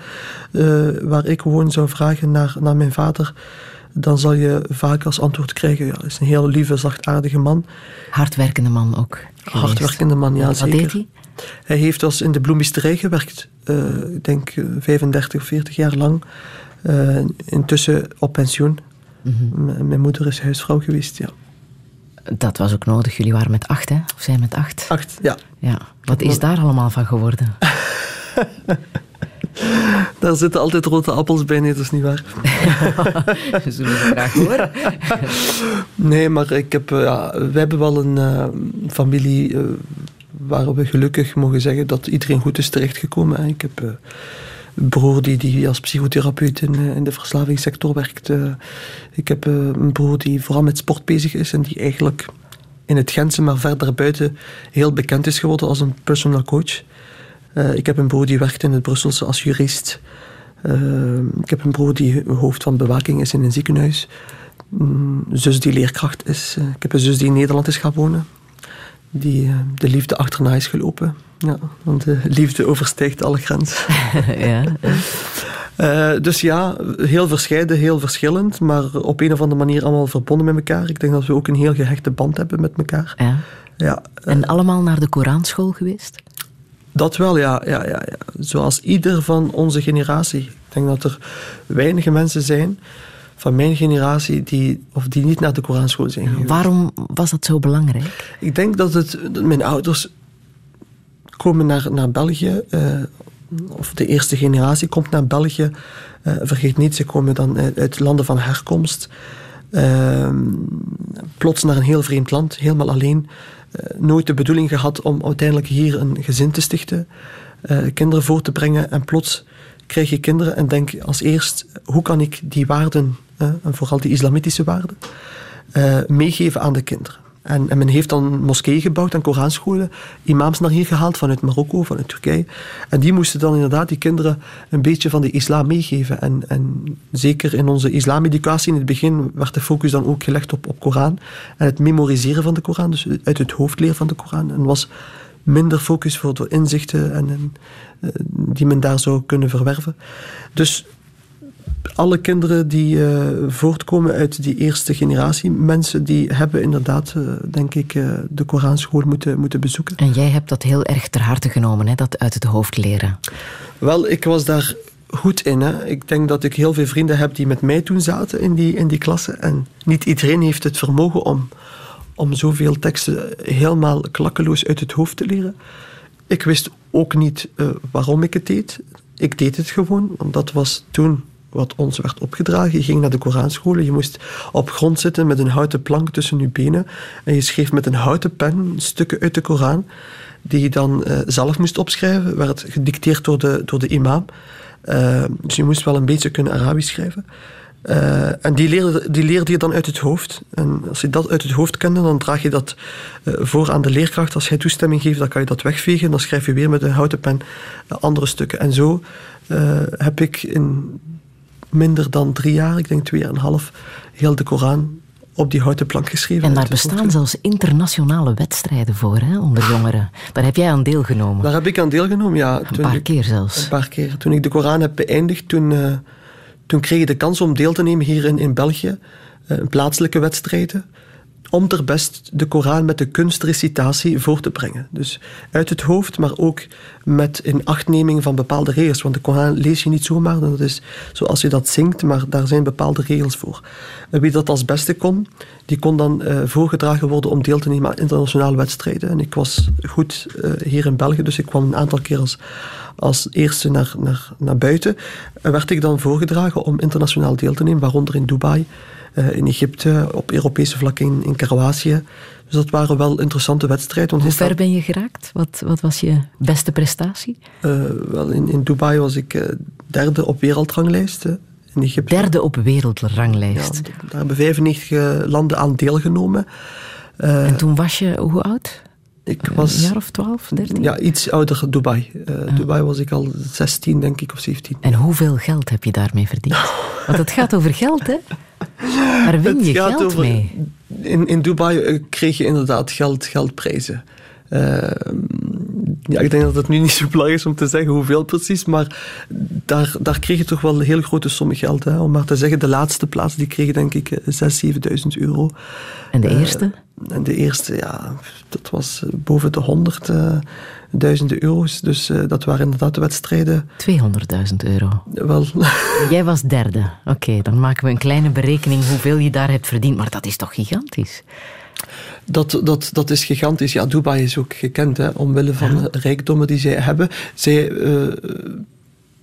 uh, waar ik woon, zou vragen naar, naar mijn vader, dan zal je vaak als antwoord krijgen: ja, is een heel lieve, zachtaardige man. Hardwerkende man ook. Hardwerkende man, ja, Wat zeker. deed hij? Hij heeft als in de bloemisterij gewerkt. Uh, ik denk 35 of 40 jaar lang. Uh, intussen op pensioen. -hmm. Mijn moeder is huisvrouw geweest, ja. Dat was ook nodig. Jullie waren met acht, hè? Of zijn met acht? Acht, ja. ja. Wat is daar allemaal van geworden? Daar zitten altijd rode appels bij, nee, dat is niet waar. Zullen we graag horen? nee, maar ik heb, ja, we hebben wel een uh, familie uh, waar we gelukkig mogen zeggen dat iedereen goed is terechtgekomen. Ik heb uh, een broer die, die als psychotherapeut in, in de verslavingssector werkt. ik heb een broer die vooral met sport bezig is en die eigenlijk in het Gentse, maar verder buiten, heel bekend is geworden als een personal coach. Ik heb een broer die werkt in het Brusselse als jurist. Ik heb een broer die hoofd van bewaking is in een ziekenhuis. Een zus die leerkracht is. Ik heb een zus die in Nederland is gaan wonen. Die de liefde achterna is gelopen. Ja, want de liefde overstijgt alle grenzen. ja. dus ja, heel verscheiden, heel verschillend. Maar op een of andere manier allemaal verbonden met elkaar. Ik denk dat we ook een heel gehechte band hebben met elkaar. Ja. Ja, en allemaal naar de Koranschool geweest? Dat wel, ja, ja, ja, ja. Zoals ieder van onze generatie. Ik denk dat er weinige mensen zijn van mijn generatie die, of die niet naar de Koranschool zijn geweest. Waarom was dat zo belangrijk? Ik denk dat, het, dat mijn ouders komen naar, naar België, uh, of de eerste generatie komt naar België. Uh, vergeet niet, ze komen dan uit, uit landen van herkomst. Uh, plots naar een heel vreemd land, helemaal alleen. Uh, nooit de bedoeling gehad om uiteindelijk hier een gezin te stichten, kinderen voor te brengen en plots krijg je kinderen en denk als eerst, hoe kan ik die waarden, en vooral die islamitische waarden, meegeven aan de kinderen. En, en, men heeft dan moskeeën gebouwd en Koranscholen, imams naar hier gehaald vanuit Marokko, vanuit Turkije. En die moesten dan inderdaad die kinderen een beetje van de islam meegeven. En, en zeker in onze islameducatie in het begin werd de focus dan ook gelegd op, op Koran. En het memoriseren van de Koran, dus uit het hoofd leren van de Koran. En was minder focus voor de inzichten en, en, die men daar zou kunnen verwerven. Dus alle kinderen die uh, voortkomen uit die eerste generatie mensen, die hebben inderdaad, uh, denk ik, uh, de Koranschool moeten, moeten bezoeken. En jij hebt dat heel erg ter harte genomen, hè? dat uit het hoofd leren. Wel, ik was daar goed in. Hè. Ik denk dat ik heel veel vrienden heb die met mij toen zaten in die, in die klasse. En niet iedereen heeft het vermogen om, om zoveel teksten helemaal klakkeloos uit het hoofd te leren. Ik wist ook niet waarom ik het deed. Ik deed het gewoon, want dat was toen wat ons werd opgedragen. Je ging naar de Koranscholen, je moest op grond zitten met een houten plank tussen je benen en je schreef met een houten pen stukken uit de Koran die je dan uh, zelf moest opschrijven, werd gedicteerd door de, door de imam. Uh, dus je moest wel een beetje kunnen Arabisch schrijven. Uh, en die leerde, die leerde je dan uit het hoofd. En als je dat uit het hoofd kende, dan draag je dat voor aan de leerkracht. Als hij toestemming geeft, dan kan je dat wegvegen. Dan schrijf je weer met een houten pen andere stukken. En zo heb ik in minder dan drie jaar, ik denk twee jaar en een half, heel de Koran op die houten plank geschreven. En daar bestaan zelfs internationale wedstrijden voor, hè, onder jongeren. Daar heb jij aan deelgenomen. Daar heb ik aan deelgenomen, ja. Een paar ik, keer zelfs. Een paar keer. Toen ik de Koran heb beëindigd, toen, uh, toen kreeg ik de kans om deel te nemen hier in, in België. Uh, plaatselijke wedstrijden om ter best de Koran met de kunstrecitatie voor te brengen. Dus uit het hoofd, maar ook met inachtneming van bepaalde regels. Want de Koran lees je niet zomaar, dat is zoals je dat zingt, maar daar zijn bepaalde regels voor. En wie dat als beste kon, die kon dan uh, voorgedragen worden om deel te nemen aan internationale wedstrijden. En ik was goed uh, hier in België, dus ik kwam een aantal keer als, als eerste naar, naar, naar buiten. En werd ik dan voorgedragen om internationaal deel te nemen, waaronder in Dubai. Uh, in Egypte, op Europese vlak in, in Kroatië. Dus dat waren wel interessante wedstrijden. Hoe ver ben je geraakt? Wat, wat was je beste prestatie? Uh, wel, in, in Dubai was ik uh, derde op wereldranglijst. in Egypte. Derde op wereldranglijst? Ja, daar hebben 95 landen aan deelgenomen. en toen was je hoe oud? Ik was... Een jaar of 12, 13? Ja, iets ouder Dubai. Uh, Dubai was ik al 16, denk ik, of 17. En hoeveel geld heb je daarmee verdiend? Want het gaat over geld, hè? Waar win je geld over, mee? In, in Dubai kreeg je inderdaad geld, geldprijzen. Uh, ja, ik denk dat het nu niet zo belangrijk is om te zeggen hoeveel precies, maar daar, daar kreeg je toch wel een hele grote som geld. Hè? Om maar te zeggen, de laatste plaats die kreeg denk ik 6.000, 7.000 euro. En de eerste? Uh, en de eerste, ja, dat was boven de 100.000 euro's. Dus uh, dat waren inderdaad de wedstrijden. 200.000 euro. Wel. Jij was derde. Oké, okay, dan maken we een kleine berekening hoeveel je daar hebt verdiend. Maar dat is toch gigantisch? Dat, dat, dat is gigantisch. Ja, Dubai is ook gekend hè, omwille van de rijkdommen die zij hebben. Zij uh,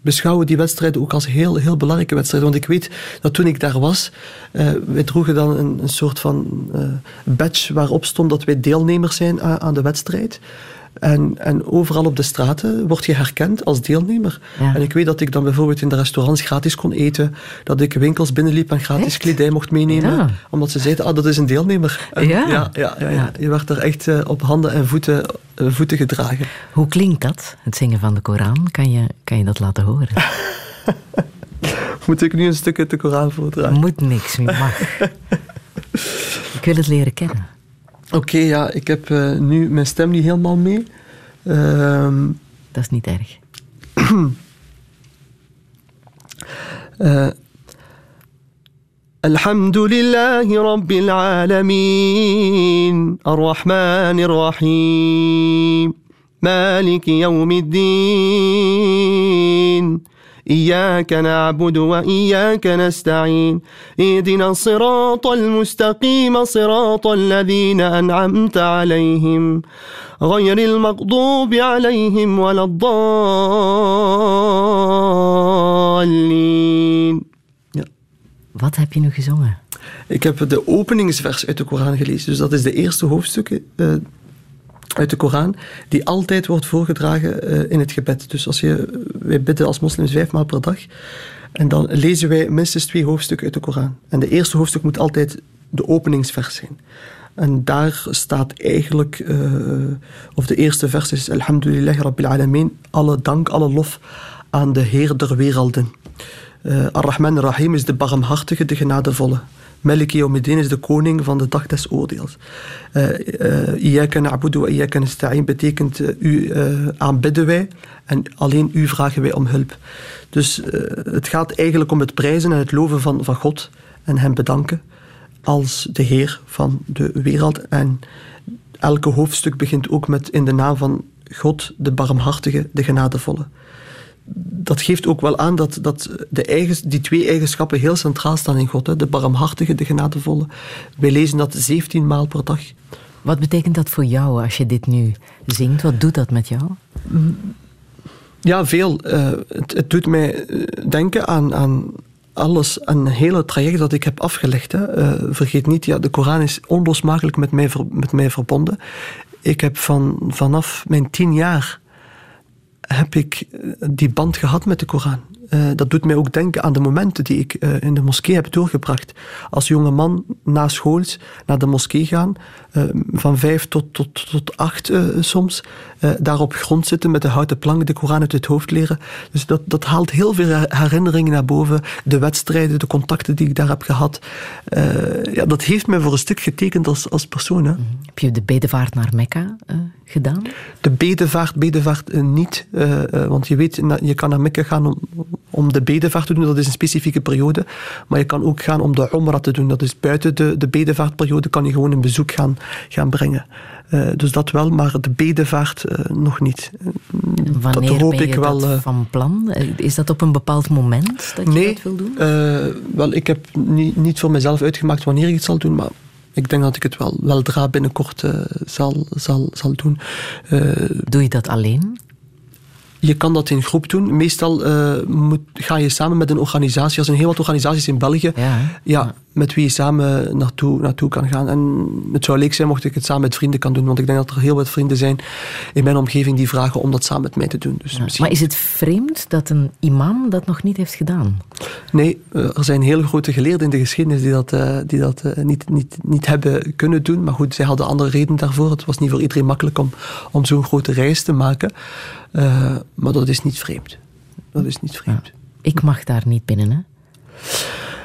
beschouwen die wedstrijden ook als heel, heel belangrijke wedstrijden. Want ik weet dat toen ik daar was, uh, wij droegen dan een, een soort van uh, badge waarop stond dat wij deelnemers zijn aan, aan de wedstrijd. En, en overal op de straten word je herkend als deelnemer. Ja. En ik weet dat ik dan bijvoorbeeld in de restaurants gratis kon eten. Dat ik winkels binnenliep en gratis echt? kledij mocht meenemen. Ja. Omdat ze zeiden, ah, dat is een deelnemer. En ja. Ja, ja, ja, Je werd er echt uh, op handen en voeten, uh, voeten gedragen. Hoe klinkt dat, het zingen van de Koran? Kan je, kan je dat laten horen? Moet ik nu een stuk uit de Koran voordragen? Moet niks, je mag. ik wil het leren kennen. Oké, okay, ja, ik heb uh, nu mijn stem niet helemaal mee. Uh, dat is niet erg. uh, الحمد لله رب العالمين الرحمن الرحيم مالك يوم الدين إياك نعبد وإياك نستعين اهدنا الصراط المستقيم صراط الذين أنعمت عليهم غير المغضوب عليهم ولا الضالين Wat heb je nu gezongen? Ik heb de openingsvers uit de Koran gelezen. Dus dat is de eerste hoofdstuk. Uh, uit de Koran, die altijd wordt voorgedragen uh, in het gebed. Dus als je, wij bidden als moslims vijfmaal per dag. En dan lezen wij minstens twee hoofdstukken uit de Koran. En de eerste hoofdstuk moet altijd de openingsvers zijn. En daar staat eigenlijk, uh, of de eerste vers is Alhamdulillah Rabbil Alameen, alle dank, alle lof aan de Heer der werelden. Uh, Ar-Rahman Rahim is de barmhartige, de genadevolle. Malik Yawmiddin is de koning van de dag des oordeels. Iyaka na'budu wa iyaka nasta'in betekent u aanbidden wij en alleen u vragen wij om hulp. Dus het gaat eigenlijk om het prijzen en het loven van, van God en hem bedanken als de Heer van de wereld. En elke hoofdstuk begint ook met in de naam van God, de barmhartige, de genadevolle dat geeft ook wel aan dat, dat de eigens, die twee eigenschappen heel centraal staan in God. Hè? De barmhartige, de genadevolle. Wij lezen dat 17 maal per dag. Wat betekent dat voor jou als je dit nu zingt? Wat doet dat met jou? Ja, veel. Uh, het, het, doet mij denken aan, aan alles, een hele traject dat ik heb afgelegd. Hè. Uh, vergeet niet, ja, de Koran is onlosmakelijk met mij, met mij verbonden. Ik heb van, vanaf mijn tien jaar heb ik die band gehad met de Koran. Uh, dat doet mij ook denken aan de momenten die ik uh, in de moskee heb doorgebracht. Als jonge man na school naar de moskee gaan, van vijf tot, tot, tot acht soms, daar op grond zitten met de houten plank, de Koran uit het hoofd leren. Dus dat, dat haalt heel veel herinneringen naar boven. De wedstrijden, de contacten die ik daar heb gehad. ja, dat heeft mij voor een stuk getekend als, als persoon. Hè. Heb je de bedevaart naar Mekka gedaan? De bedevaart, bedevaart niet. want je weet, je kan naar Mekka gaan om om de bedevaart te doen, dat is een specifieke periode. Maar je kan ook gaan om de Umrah te doen. Dat is buiten de, de bedevaartperiode kan je gewoon een bezoek gaan, gaan brengen. Uh, dus dat wel, maar de bedevaart uh, nog niet. Wanneer dat hoop ben je ik wel, dat van plan? Is dat op een bepaald moment dat je nee, dat wil doen? wel, ik heb niet, niet voor mezelf uitgemaakt wanneer ik het zal doen, maar ik denk dat ik het wel weldra binnenkort zal, zal, zal doen. Doe je dat alleen? Je kan dat in groep doen. Meestal uh, moet, ga je samen met een organisatie. Er zijn heel wat organisaties in België. Ja, ja met wie je samen naartoe, naartoe kan gaan. En het zou leuk zijn mocht ik het samen met vrienden kan doen, want ik denk dat er heel wat vrienden zijn in mijn omgeving die vragen om dat samen met mij te doen. Dus Maar is het vreemd dat een imam dat nog niet heeft gedaan? Nee, eh, er zijn hele grote geleerden in de geschiedenis die dat, uh, die dat uh, niet, niet, niet hebben kunnen doen. Maar goed, zij hadden andere redenen daarvoor. Het was niet voor iedereen makkelijk om, om zo'n grote reis te maken. Maar dat is niet vreemd. Dat is niet vreemd. Ja. Ik mag daar niet binnen, hè?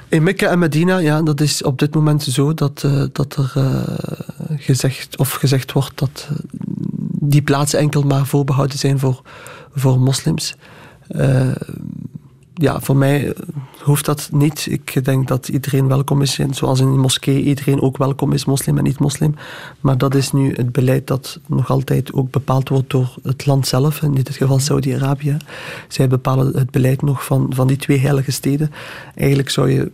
In Mekka en Medina, ja, dat is op dit moment zo dat, uh, dat er uh, gezegd, of gezegd wordt dat die plaatsen enkel maar voorbehouden zijn voor, voor moslims. Ja, voor mij hoeft dat niet. Ik denk dat iedereen welkom is. Zoals in een moskee iedereen ook welkom is, moslim en niet-moslim. Maar dat is nu het beleid dat nog altijd ook bepaald wordt door het land zelf. In dit geval Saudi-Arabië. Zij bepalen het beleid nog van, van die twee heilige steden. Eigenlijk zou je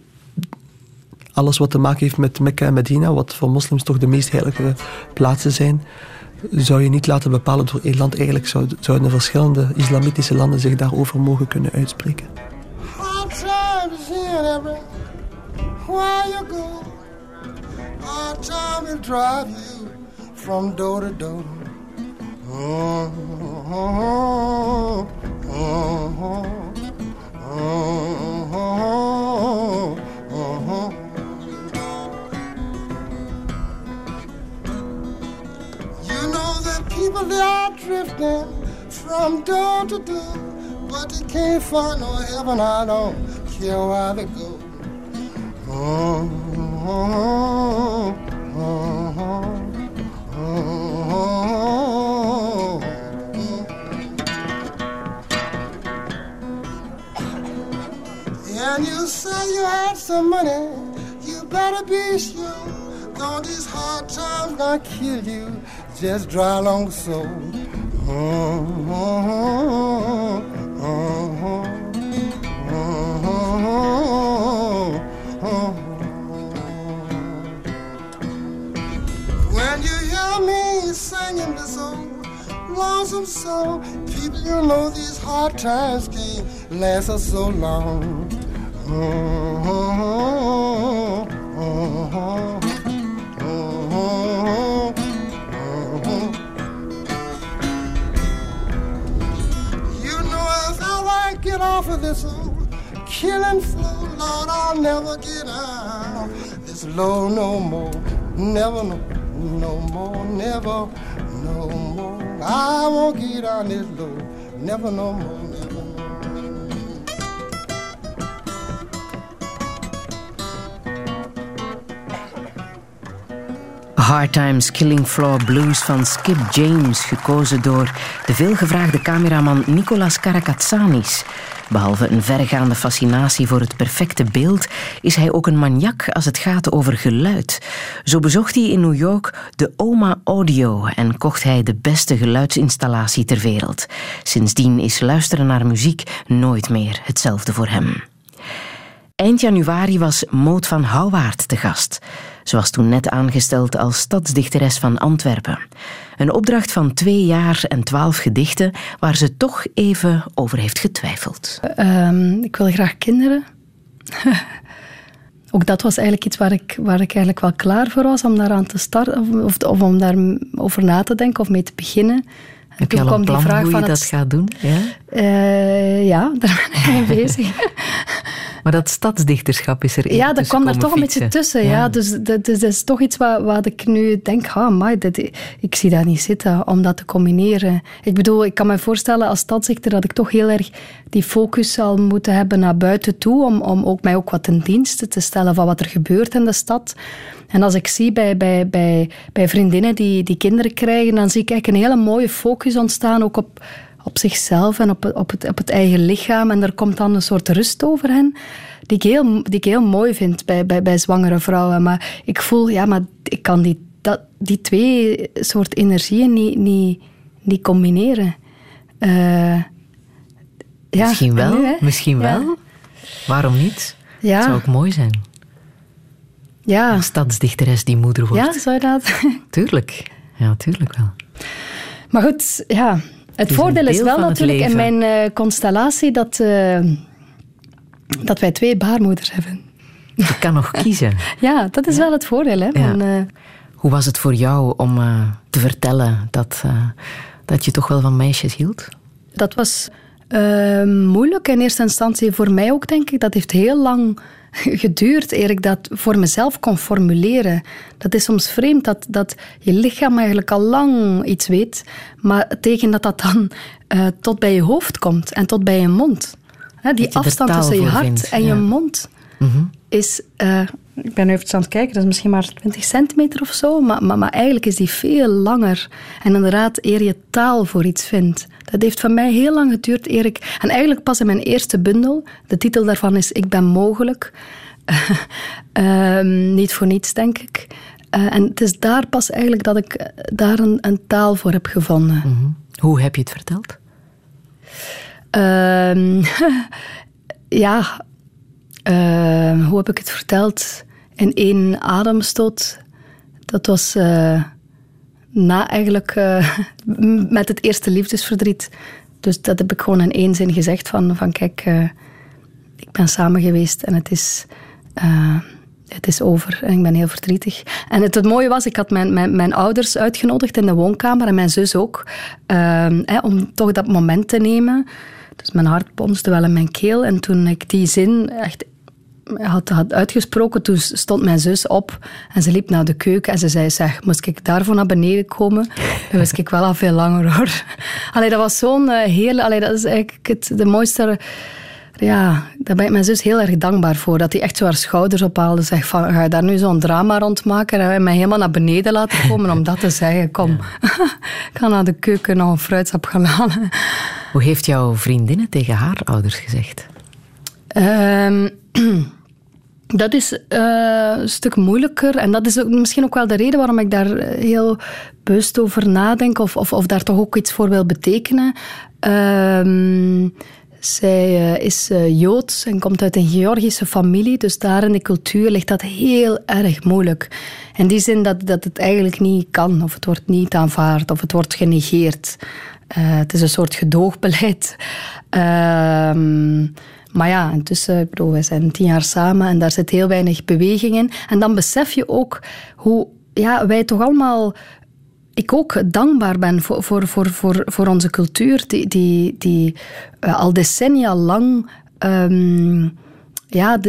alles wat te maken heeft met Mekka en Medina, wat voor moslims toch de meest heilige plaatsen zijn, zou je niet laten bepalen door één land. Eigenlijk zouden verschillende islamitische landen zich daarover mogen kunnen uitspreken. From door to door. Oh, oh, oh, people they are drifting from door to door, but they can't find no heaven. I don't care where they go. Oh, oh, oh, and you say you had some money, you better be sure. Don't these hard times gonna kill you just dry along so. Oh. When you hear me singing this old lonesome song, people, you know these hard times can't last us so long. You know how I get off of this killing floor, Lord, I'll never get out this low no more. Never, no, no more, never, no more. I won't get on this low, never no more. Hard Times Killing Floor Blues van Skip James, gekozen door de veelgevraagde cameraman Nicolas Karakatsanis. Behalve een verregaande fascinatie voor het perfecte beeld, is hij ook een maniak als het gaat over geluid. Zo bezocht hij in New York de OMA Audio en kocht hij de beste geluidsinstallatie ter wereld. Sindsdien is luisteren naar muziek nooit meer hetzelfde voor hem. Eind januari was Moot van Houwaard te gast. Ze was toen net aangesteld als stadsdichteres van Antwerpen. Een opdracht van twee jaar en twaalf gedichten waar ze toch even over heeft getwijfeld. Um, ik wil graag kinderen. Ook dat was eigenlijk iets waar ik, waar ik eigenlijk wel klaar voor was om daaraan te starten of, of om daarover na te denken of mee te beginnen. Heb je al een plan hoe je dat gaat doen? Ja, uh, ja daar ben ik mee bezig. Maar dat stadsdichterschap is er Ja, dat kwam daar toch een beetje tussen. Ja. Dus dat, dat, is toch iets wat, wat ik nu denk, ah, maar ik zie dat niet zitten om dat te combineren. Ik bedoel, ik kan me voorstellen als stadsdichter dat ik toch heel erg die focus zal moeten hebben naar buiten toe, om, om ook mij ook wat ten dienste te stellen van wat er gebeurt in de stad. En als ik zie bij, bij, bij, bij vriendinnen die, die kinderen krijgen, dan zie ik eigenlijk een hele mooie focus ontstaan, ook op op zichzelf en op, op, het, op het eigen lichaam. En er komt dan een soort rust over hen, die ik heel, die ik heel mooi vind bij, bij, bij zwangere vrouwen. Maar ik voel, ja, maar ik kan die, dat, die twee soort energieën niet, niet, niet combineren. Uh, ja, misschien wel, misschien wel. Waarom niet? Ja. Het zou ook mooi zijn. Ja. Een stadsdichteres die moeder wordt. Ja, zou je dat? Tuurlijk. Ja, tuurlijk wel. Maar goed, ja, het voordeel is wel natuurlijk in mijn uh, constellatie dat, uh, dat wij twee baarmoeders hebben. Je kan nog kiezen. ja, dat is wel het voordeel. Hè, van, uh... Hoe was het voor jou om te vertellen dat, dat je toch wel van meisjes hield? Dat was moeilijk in eerste instantie voor mij ook, denk ik. Dat heeft heel lang geduurd eer ik dat voor mezelf kon formuleren. Dat is soms vreemd dat, dat je lichaam eigenlijk al lang iets weet, maar tegen dat dat dan uh, tot bij je hoofd komt en tot bij je mond. Hè, die afstand tussen je hart vindt, en ja. je mond mm -hmm. is... Uh, ik ben nu even aan het kijken, dat is misschien maar 20 centimeter of zo, maar, maar, maar eigenlijk is die veel langer. En inderdaad, eer je taal voor iets vindt. Dat heeft van mij heel lang geduurd, Erik. En eigenlijk pas in mijn eerste bundel, de titel daarvan is Ik ben mogelijk. um, niet voor niets, denk ik. Uh, en het is daar pas eigenlijk dat ik daar een, een taal voor heb gevonden. Mm -hmm. Hoe heb je het verteld? Um, ja, uh, hoe heb ik het verteld? In één ademstoot. Dat was uh, na eigenlijk uh, met het eerste liefdesverdriet. Dus dat heb ik gewoon in één zin gezegd van, van kijk, ik ben samen geweest en het is het is over en ik ben heel verdrietig. En het, mooie was, ik had mijn, mijn, ouders uitgenodigd in de woonkamer en mijn zus ook, hè, om toch dat moment te nemen. Dus mijn hart bonste wel in mijn keel. En toen ik die zin echt had, had uitgesproken, toen stond mijn zus op en ze liep naar de keuken en ze zei, zeg, moest ik daarvoor naar beneden komen? Dat wist ik wel al veel langer hoor. Allee, dat was zo'n uh, heel... Allee, dat is eigenlijk het, de mooiste ja, daar ben ik mijn zus heel erg dankbaar voor. Dat hij echt zo haar schouders ophaalde. Zegt van, ga je daar nu zo'n drama rond maken? En mij helemaal naar beneden laten komen om dat te zeggen. Kom, ik ga naar de keuken nog een fruitsap gaan halen. Hoe heeft jouw vriendinnen tegen haar ouders gezegd? Um, dat is uh, een stuk moeilijker. En dat is ook, misschien ook wel de reden waarom ik daar heel bewust over nadenk. Of, of, of daar toch ook iets voor wil betekenen. Um, zij uh, is Joods en komt uit een Georgische familie, dus daar in de cultuur ligt dat heel erg moeilijk. In die zin dat, dat het eigenlijk niet kan, of het wordt niet aanvaard, of het wordt genegeerd. Het is een soort gedoogbeleid. Ehm, maar ja, intussen, ik bedoel, wij zijn tien jaar samen en daar zit heel weinig beweging in. En dan besef je ook hoe ja, wij toch allemaal ik ook dankbaar ben voor, voor, voor, voor, voor onze cultuur, die, die, die uh, al decennia lang um, ja,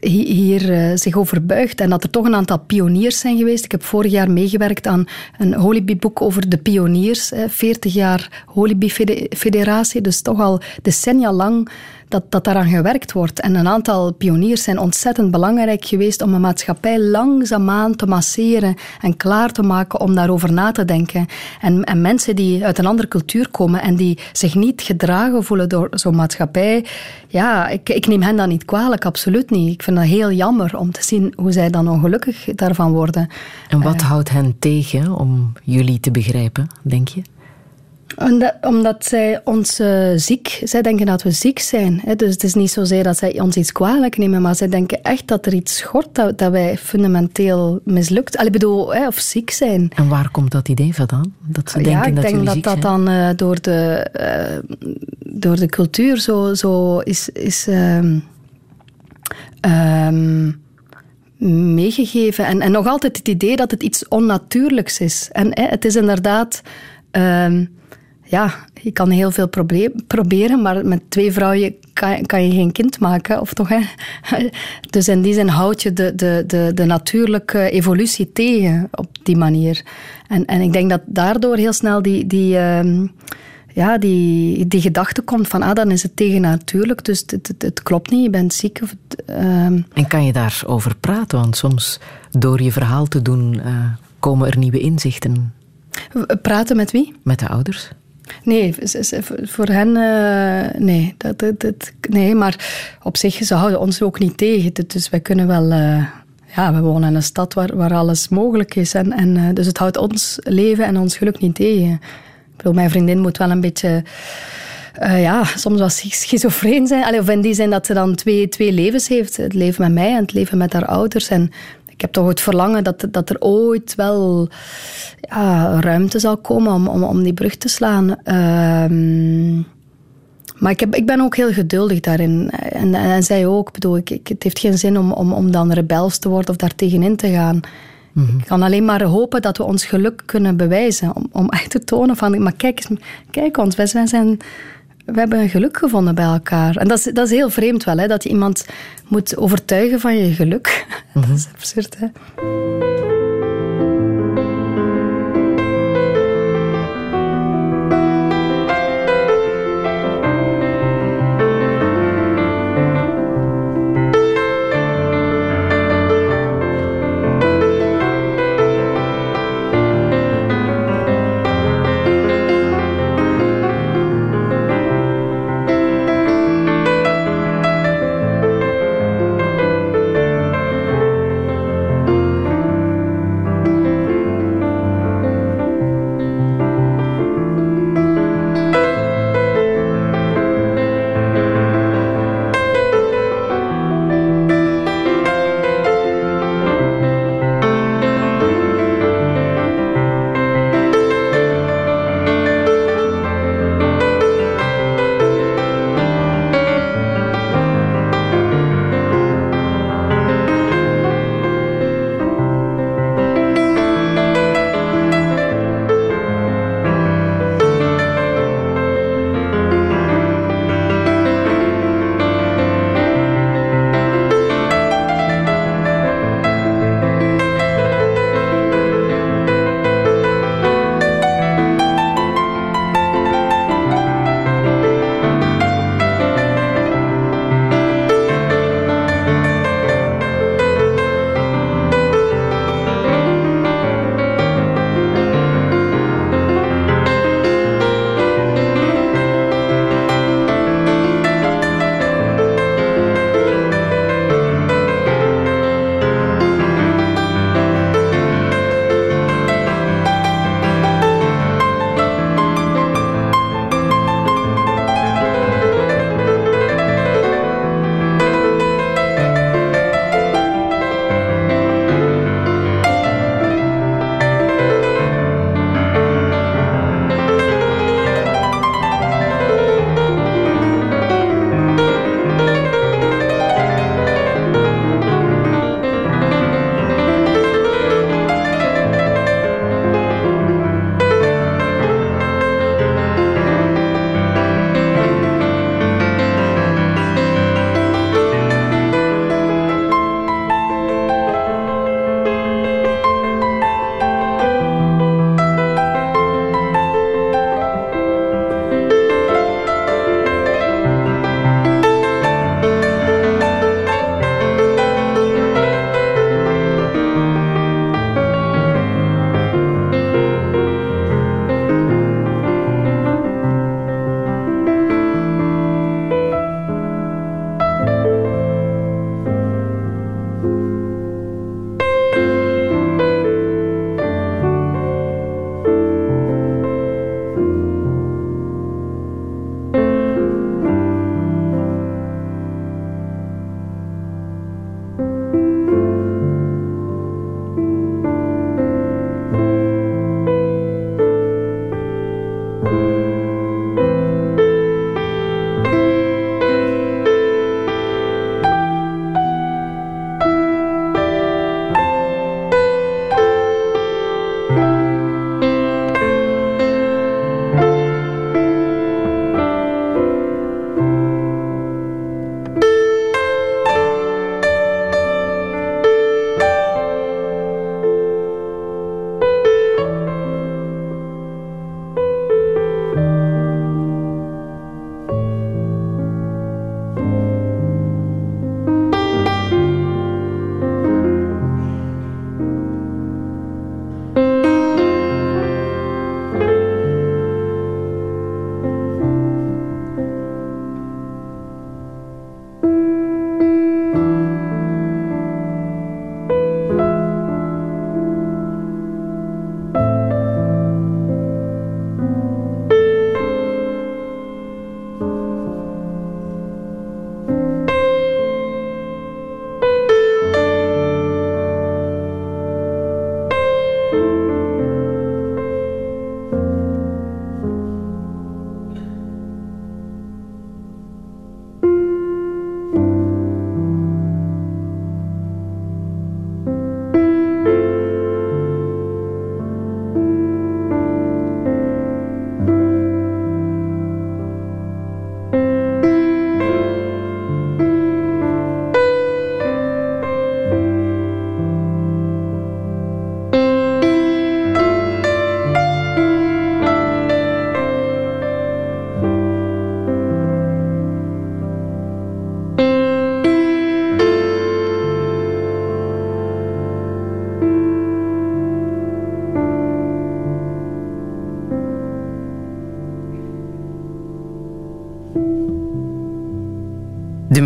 hier uh, zich over buigt. En dat er toch een aantal pioniers zijn geweest. Ik heb vorig jaar meegewerkt aan een Holibi-boek over de pioniers. 40 jaar Holibi-federatie, dus toch al decennia lang dat, dat daaraan gewerkt wordt. En een aantal pioniers zijn ontzettend belangrijk geweest om een maatschappij langzaamaan te masseren en klaar te maken om daarover na te denken. En, en mensen die uit een andere cultuur komen en die zich niet gedragen voelen door zo'n maatschappij, ja, ik, ik neem hen dat niet kwalijk, absoluut niet. Ik vind dat heel jammer om te zien hoe zij dan ongelukkig daarvan worden. En wat uh, houdt hen tegen om jullie te begrijpen, denk je? Omdat, omdat zij ons uh, ziek, zij denken dat we ziek zijn. Hè? Dus het is niet zozeer dat zij ons iets kwalijk nemen, maar zij denken echt dat er iets schort, dat, dat wij fundamenteel mislukt, Allee, bedoel, hè, of ziek zijn. En waar komt dat idee vandaan? Dat ze denken ja, ik dat denk dat dat dan uh, door, de, uh, door de cultuur zo, zo is, is um, um, meegegeven. En, en nog altijd het idee dat het iets onnatuurlijks is. En hè, het is inderdaad... Um, ja, je kan heel veel proberen, maar met twee vrouwen kan, kan, je geen kind maken, of toch? Hè? Dus in die zin houd je de, de, de, de natuurlijke evolutie tegen op die manier. En, en ik denk dat daardoor heel snel die, die, uh, ja, die, die gedachte komt van, ah, dan is het tegennatuurlijk, dus het, het, het klopt niet, je bent ziek. Of, uh, en kan je daarover praten? Want soms, door je verhaal te doen, uh, komen er nieuwe inzichten. Praten met wie? Met de ouders. Nee, voor hen uh, nee, dat, nee. Maar op zich, ze houden ons ook niet tegen. Dus wij kunnen wel... Uh, ja, we wonen in een stad waar, waar alles mogelijk is. En, uh, dus het houdt ons leven en ons geluk niet tegen. Ik bedoel, mijn vriendin moet wel een beetje... ja, soms wel schizofreen zijn. Allee, of in die zin dat ze dan twee, twee levens heeft. Het leven met mij en het leven met haar ouders. En ik heb toch het verlangen dat, dat er ooit wel ja, ruimte zal komen om, om, om die brug te slaan. Um, Maar ik, heb, ik ben ook heel geduldig daarin. En, en, zij ook. bedoel, ik, ik, het heeft geen zin om, om, om dan rebels te worden of daar tegenin te gaan. Ik kan alleen maar hopen dat we ons geluk kunnen bewijzen. Om, om echt te tonen van, maar kijk, kijk ons, wij zijn, we hebben geluk gevonden bij elkaar. En dat is, dat is heel vreemd wel, hè, dat je iemand moet overtuigen van je geluk. Dat is absurd, hè.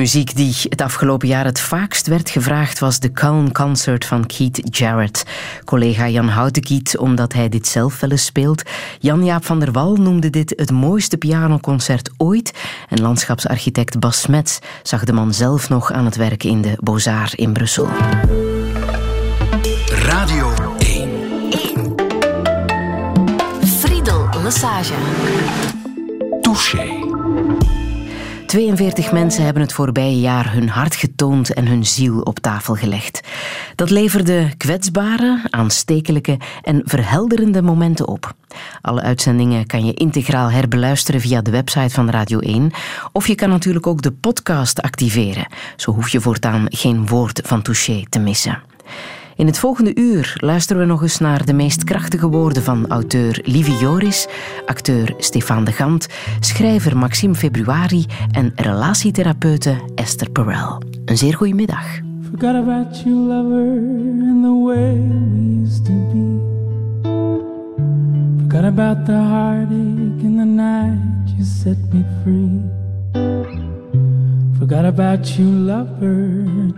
Muziek die het afgelopen jaar het vaakst werd gevraagd was de Calm Concert van Keith Jarrett. Collega Jan Houtekiet, omdat hij dit zelf wel eens speelt. Jan-Jaap van der Wal noemde dit het mooiste pianoconcert ooit. En landschapsarchitect Bas Smets zag de man zelf nog aan het werk in de Beaux-Arts in Brussel. Radio 1. 1. Friedel Lassage. Touché. 42 mensen hebben het voorbije jaar hun hart getoond en hun ziel op tafel gelegd. Dat leverde kwetsbare, aanstekelijke en verhelderende momenten op. Alle uitzendingen kan je integraal herbeluisteren via de website van Radio 1. Of je kan natuurlijk ook de podcast activeren. Zo hoef je voortaan geen woord van Touché te missen. In het volgende uur luisteren we nog eens naar de meest krachtige woorden van auteur Livie Joris, acteur Stefan de Gant, schrijver Maxime Februari en relatietherapeute Esther Perel. Een zeer goede middag.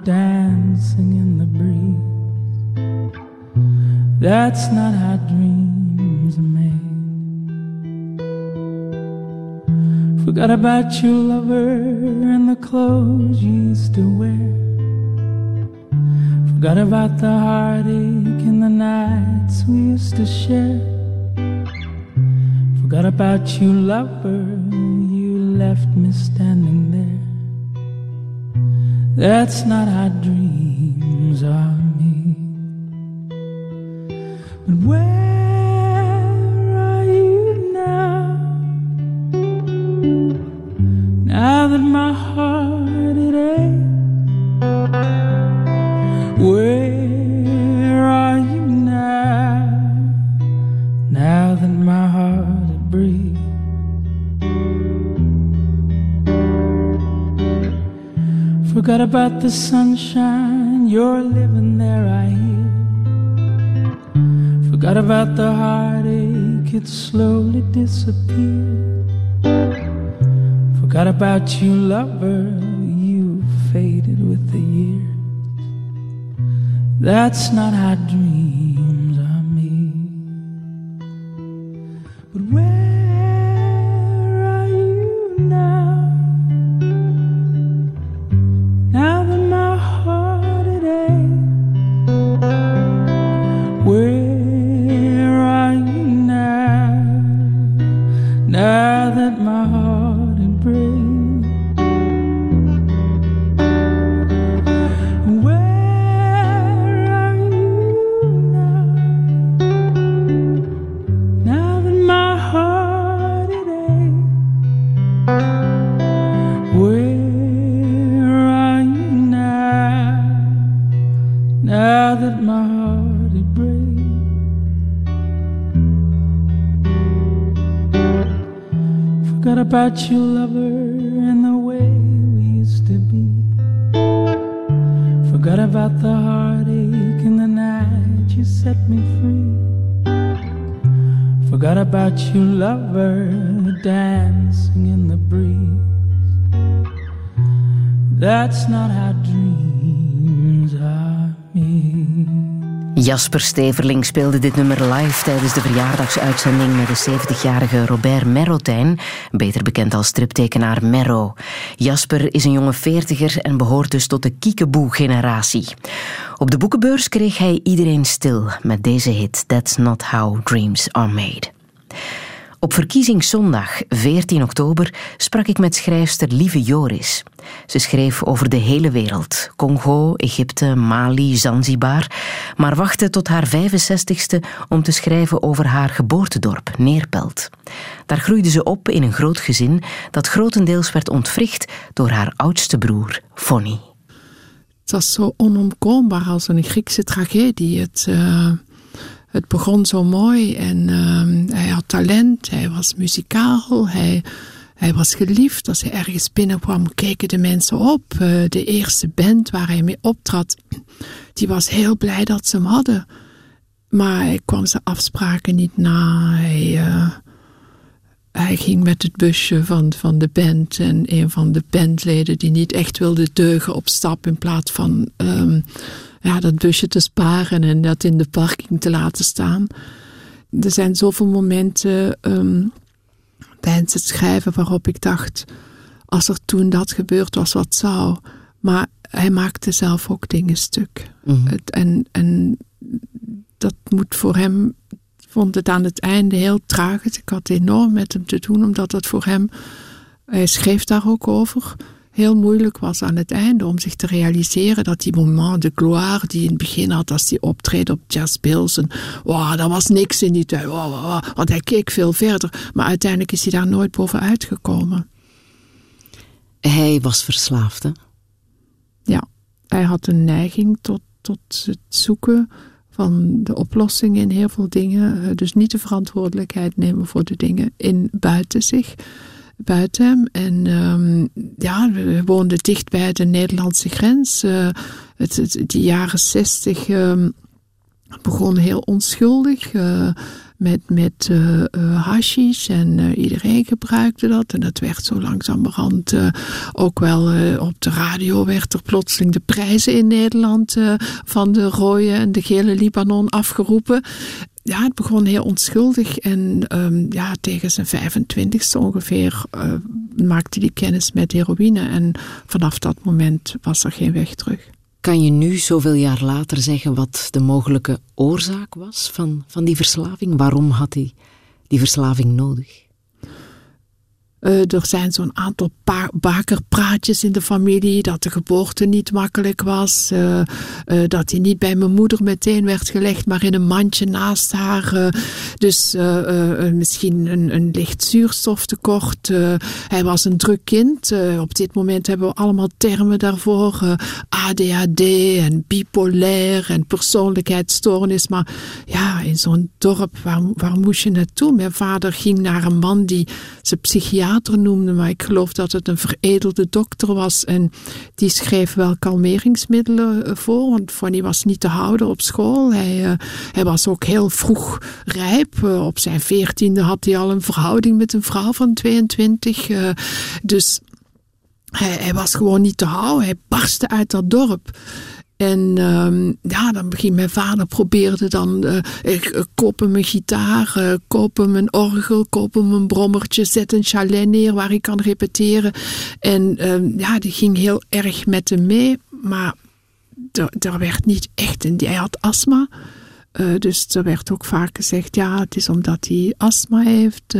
Dancing in the breeze. That's not how dreams are made. Forgot about you, lover, and the clothes you used to wear. Forgot about the heartache and the nights we used to share. Forgot about you, lover, you left me standing there. That's not how dreams are made. But where are you now? Now that my heart it aches. Where are you now? Now that my heart it breathes. Forgot about the sunshine, you're living there, I hear. Forgot about the heartache, it slowly disappeared. Forgot about you, lover, you faded with the years. That's not how dreams are made. But where about you, lover, and the way we used to be. Forgot about the heartache and the night you set me free. Forgot about you, lover, dancing in the breeze. That's not how dreams are made. Jasper Steverling speelde dit nummer live tijdens de verjaardagsuitzending met de 70-jarige Robert Merrotijn, beter bekend als striptekenaar Merro. Jasper is een jonge veertiger en behoort dus tot de kiekeboe-generatie. Op de boekenbeurs kreeg hij iedereen stil met deze hit That's Not How Dreams Are Made. Op verkiezingszondag 14 oktober sprak ik met schrijfster Lieve Joris. Ze schreef over de hele wereld: Congo, Egypte, Mali, Zanzibar. Maar wachtte tot haar 65ste om te schrijven over haar geboortedorp, Neerpelt. Daar groeide ze op in een groot gezin dat grotendeels werd ontwricht door haar oudste broer, Fonny. Het was zo onomkoombaar als een Griekse tragedie. Het, uh, het begon zo mooi en uh, hij had talent, hij was muzikaal, hij, hij was geliefd. Als hij ergens binnenkwam, keken de mensen op. Uh, de eerste band waar hij mee optrad, die was heel blij dat ze hem hadden. Maar hij kwam zijn afspraken niet na. Hij, hij ging met het busje van, van de band en een van de bandleden die niet echt wilde deugen op stap in plaats van ehm, ja, dat busje te sparen en dat in de parking te laten staan. Er zijn zoveel momenten um, tijdens het schrijven waarop ik dacht, als er toen dat gebeurd was, wat zou. Maar hij maakte zelf ook dingen stuk. Mhm. het, en, en dat moet voor hem, vond het aan het einde heel tragisch. Ik had enorm met hem te doen, omdat het voor hem, hij schreef daar ook over, heel moeilijk was aan het einde om zich te realiseren dat die moment de gloire die in het begin had als hij optreed op Jazz Pilsen, wow, dat was niks in die tijd, wow, want hij keek veel verder, maar uiteindelijk is hij daar nooit bovenuit gekomen. Hij was verslaafd, hè? Ja, hij had een neiging tot, tot het zoeken van de oplossing in heel veel dingen. Eh, dus niet de verantwoordelijkheid nemen voor de dingen in buiten zich. Buiten. En um, ja, we woonden dicht bij de Nederlandse grens. Uh, het, die jaren zestig um, begon heel onschuldig. Uh, met, met uh, hashish en iedereen gebruikte dat. En dat werd zo langzamerhand uh, ook wel op de radio werd er plotseling de prijzen in Nederland van de rode en de gele Libanon afgeroepen. Ja, het begon heel onschuldig en um, ja, tegen zijn 25ste ongeveer maakte hij kennis met heroïne. En vanaf dat moment was er geen weg terug. Kan je nu, zoveel jaar later, zeggen wat de mogelijke oorzaak was van, van die verslaving? Waarom had hij die verslaving nodig? Uh, er zijn zo'n aantal bakerpraatjes in de familie. Dat de geboorte niet makkelijk was. Uh, uh, dat hij niet bij mijn moeder meteen werd gelegd, maar in een mandje naast haar. dus misschien een, een licht zuurstoftekort. hij was een druk kind. op dit moment hebben we allemaal termen daarvoor. ADHD en bipolair en persoonlijkheidsstoornis. Maar ja, in zo'n dorp, waar, waar moest je naartoe? Mijn vader ging naar een man die zijn psychiater noemde, maar ik geloof dat het een veredelde dokter was. En die schreef wel kalmeringsmiddelen eh, voor, want Fanny was niet te houden op school. Hij, uh, hij was ook heel vroeg rijp. Uh, op zijn veertiende had hij al een verhouding met een vrouw van 22. Uh, dus hij, hij was gewoon niet te houden. Hij barstte uit dat dorp. En um, ja, dan begint mijn vader probeerde dan, uh, ik koop hem een gitaar, koop hem een orgel, koop hem een brommertje, zet een chalet neer waar ik kan repeteren. En um, ja, die ging heel erg met hem mee, maar er werd niet echt, en hij had astma. dus er werd ook vaak gezegd, ja, het is omdat hij astma heeft.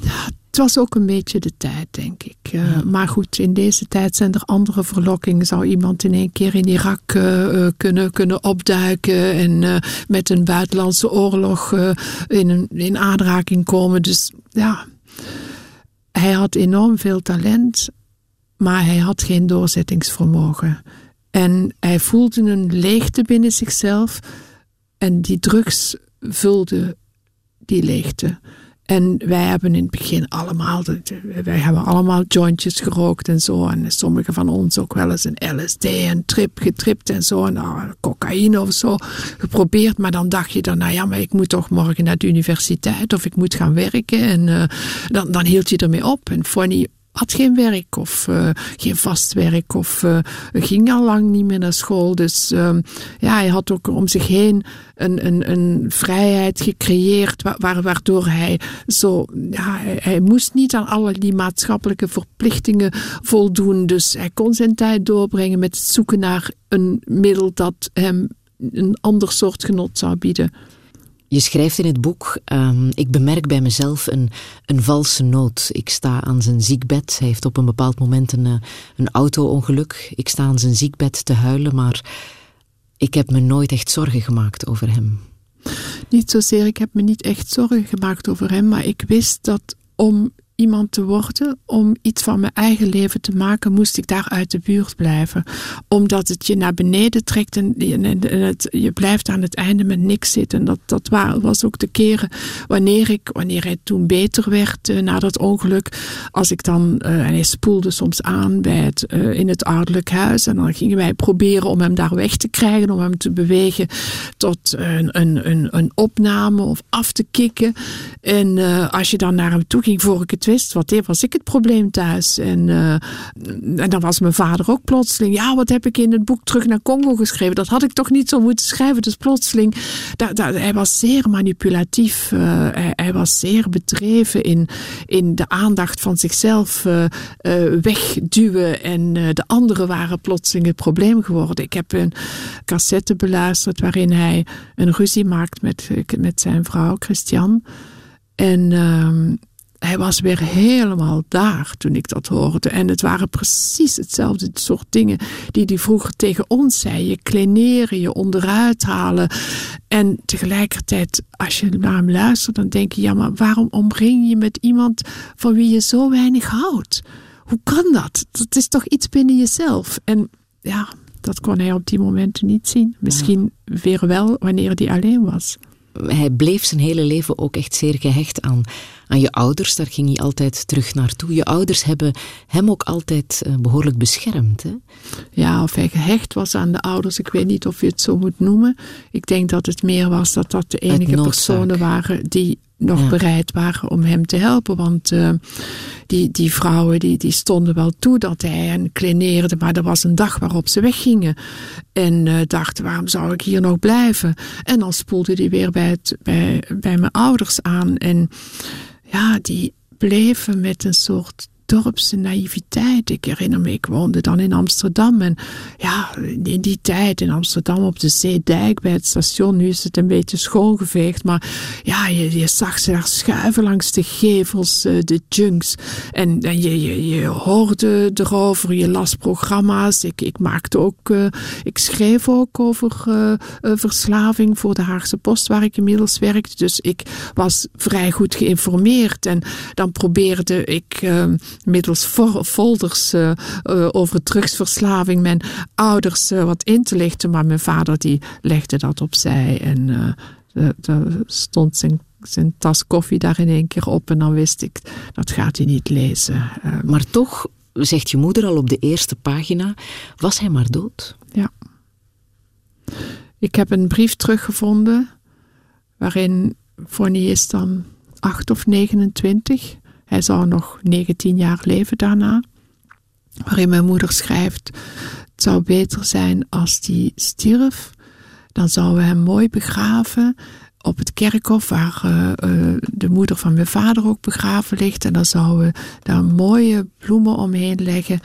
ja, het was ook een beetje de tijd, denk ik. Uh, Maar goed, in deze tijd zijn er andere verlokkingen. Zou iemand in één keer in Irak uh, kunnen, kunnen opduiken en met een buitenlandse oorlog in, een, in aanraking komen? Dus ja, hij had enorm veel talent, maar hij had geen doorzettingsvermogen. En hij voelde een leegte binnen zichzelf en die drugs vulden die leegte. En wij hebben in het begin allemaal, wij hebben allemaal jointjes gerookt en zo. En sommigen van ons ook wel eens een LSD en trip getript en zo. En nou, cocaïne of zo geprobeerd. Maar dan dacht je dan, nou ja, maar ik moet toch morgen naar de universiteit of ik moet gaan werken. En uh, dan, dan hield je ermee op. En Fonny had geen werk of uh, geen vast werk of uh, ging al lang niet meer naar school. Dus uh, ja, hij had ook om zich heen een, een, een vrijheid gecreëerd wa waardoor hij zo, ja, hij, hij, moest niet aan alle die maatschappelijke verplichtingen voldoen. Dus hij kon zijn tijd doorbrengen met het zoeken naar een middel dat hem een ander soort genot zou bieden. Je schrijft in het boek, um, ik bemerk bij mezelf een, een valse noot. Ik sta aan zijn ziekbed. Hij heeft op een bepaald moment een, eh, een auto-ongeluk. Ik sta aan zijn ziekbed te huilen, maar ik heb me nooit echt zorgen gemaakt over hem. Niet zozeer, ik heb me niet echt zorgen gemaakt over hem, maar ik wist dat om iemand te worden, om iets van mijn eigen leven te maken, moest ik daar uit de buurt blijven. Omdat het je naar beneden trekt en, je blijft aan het einde met niks zitten. Dat, dat was ook de keren wanneer ik, wanneer hij toen beter werd uh, na dat ongeluk. Als ik dan, en hij spoelde soms aan bij het, uh, in het ouderlijk huis. En dan gingen wij proberen om hem daar weg te krijgen, om hem te bewegen tot een, een, een, een opname of af te kicken. En als je dan naar hem toe ging voor ik het wist, wat was ik het probleem thuis. En, uh, en dan was mijn vader ook plotseling, ja, wat heb ik in het boek terug naar Congo geschreven? Dat had ik toch niet zo moeten schrijven. Dus plotseling, daar, hij was zeer manipulatief. Uh, hij, was zeer bedreven in, in de aandacht van zichzelf uh, wegduwen. En de anderen waren plotseling het probleem geworden. Ik heb een cassette beluisterd waarin hij een ruzie maakt met, met zijn vrouw, Christian. En uh, hij was weer helemaal daar toen ik dat hoorde. En het waren precies hetzelfde soort dingen die hij vroeger tegen ons zei. Je kleneren, je onderuit halen. En tegelijkertijd, als je naar hem luistert, dan denk je: ja, maar waarom omring je met iemand van wie je zo weinig houdt? Hoe kan dat? Dat is toch iets binnen jezelf? En ja, dat kon hij op die momenten niet zien. Misschien weer wel wanneer hij alleen was hij bleef zijn hele leven ook echt zeer gehecht aan, aan je ouders. Daar ging hij altijd terug naartoe. Je ouders hebben hem ook altijd uh, behoorlijk beschermd. Hè? Ja, of hij gehecht was aan de ouders, ik weet niet of je het zo moet noemen. Ik denk dat het meer was dat dat de enige personen waren die nog bereid waren om hem te helpen. Want uh, die, die vrouwen die, die stonden wel toe dat hij hen kleineerde. Maar er was een dag waarop ze weggingen. En uh, dachten, waarom zou ik hier nog blijven? En dan spoelde hij weer bij, het, bij, bij mijn ouders aan. En ja, die bleven met een soort dorpse naïviteit. Ik herinner me, ik woonde dan in Amsterdam. En ja, in die tijd in Amsterdam op de Zeedijk bij het station. Nu is het een beetje schoongeveegd. Maar ja, je, je zag ze daar schuiven langs de gevels, eh, de junks. En, je, je, je hoorde erover, je las programma's. Ik, ik maakte ook, uh, ik schreef ook over uh, verslaving voor de Haagse Post, waar ik inmiddels werkte. Dus ik was vrij goed geïnformeerd. En dan probeerde ik middels folders uh, uh, over drugsverslaving mijn ouders uh, wat in te lichten. Maar mijn vader die legde dat opzij en er stond zijn, zijn tas koffie daar in één keer op. En dan wist ik, dat gaat hij niet lezen. maar toch, zegt je moeder al op de eerste pagina, was hij maar dood? Ja. Ik heb een brief teruggevonden waarin Fonny is dan 8 of 29 hij zou nog 19 jaar leven daarna. Waarin mijn moeder schrijft: Het zou beter zijn als hij stierf. Dan zouden we hem mooi begraven op het kerkhof waar uh, uh, de moeder van mijn vader ook begraven ligt. En dan zouden we daar mooie bloemen omheen leggen.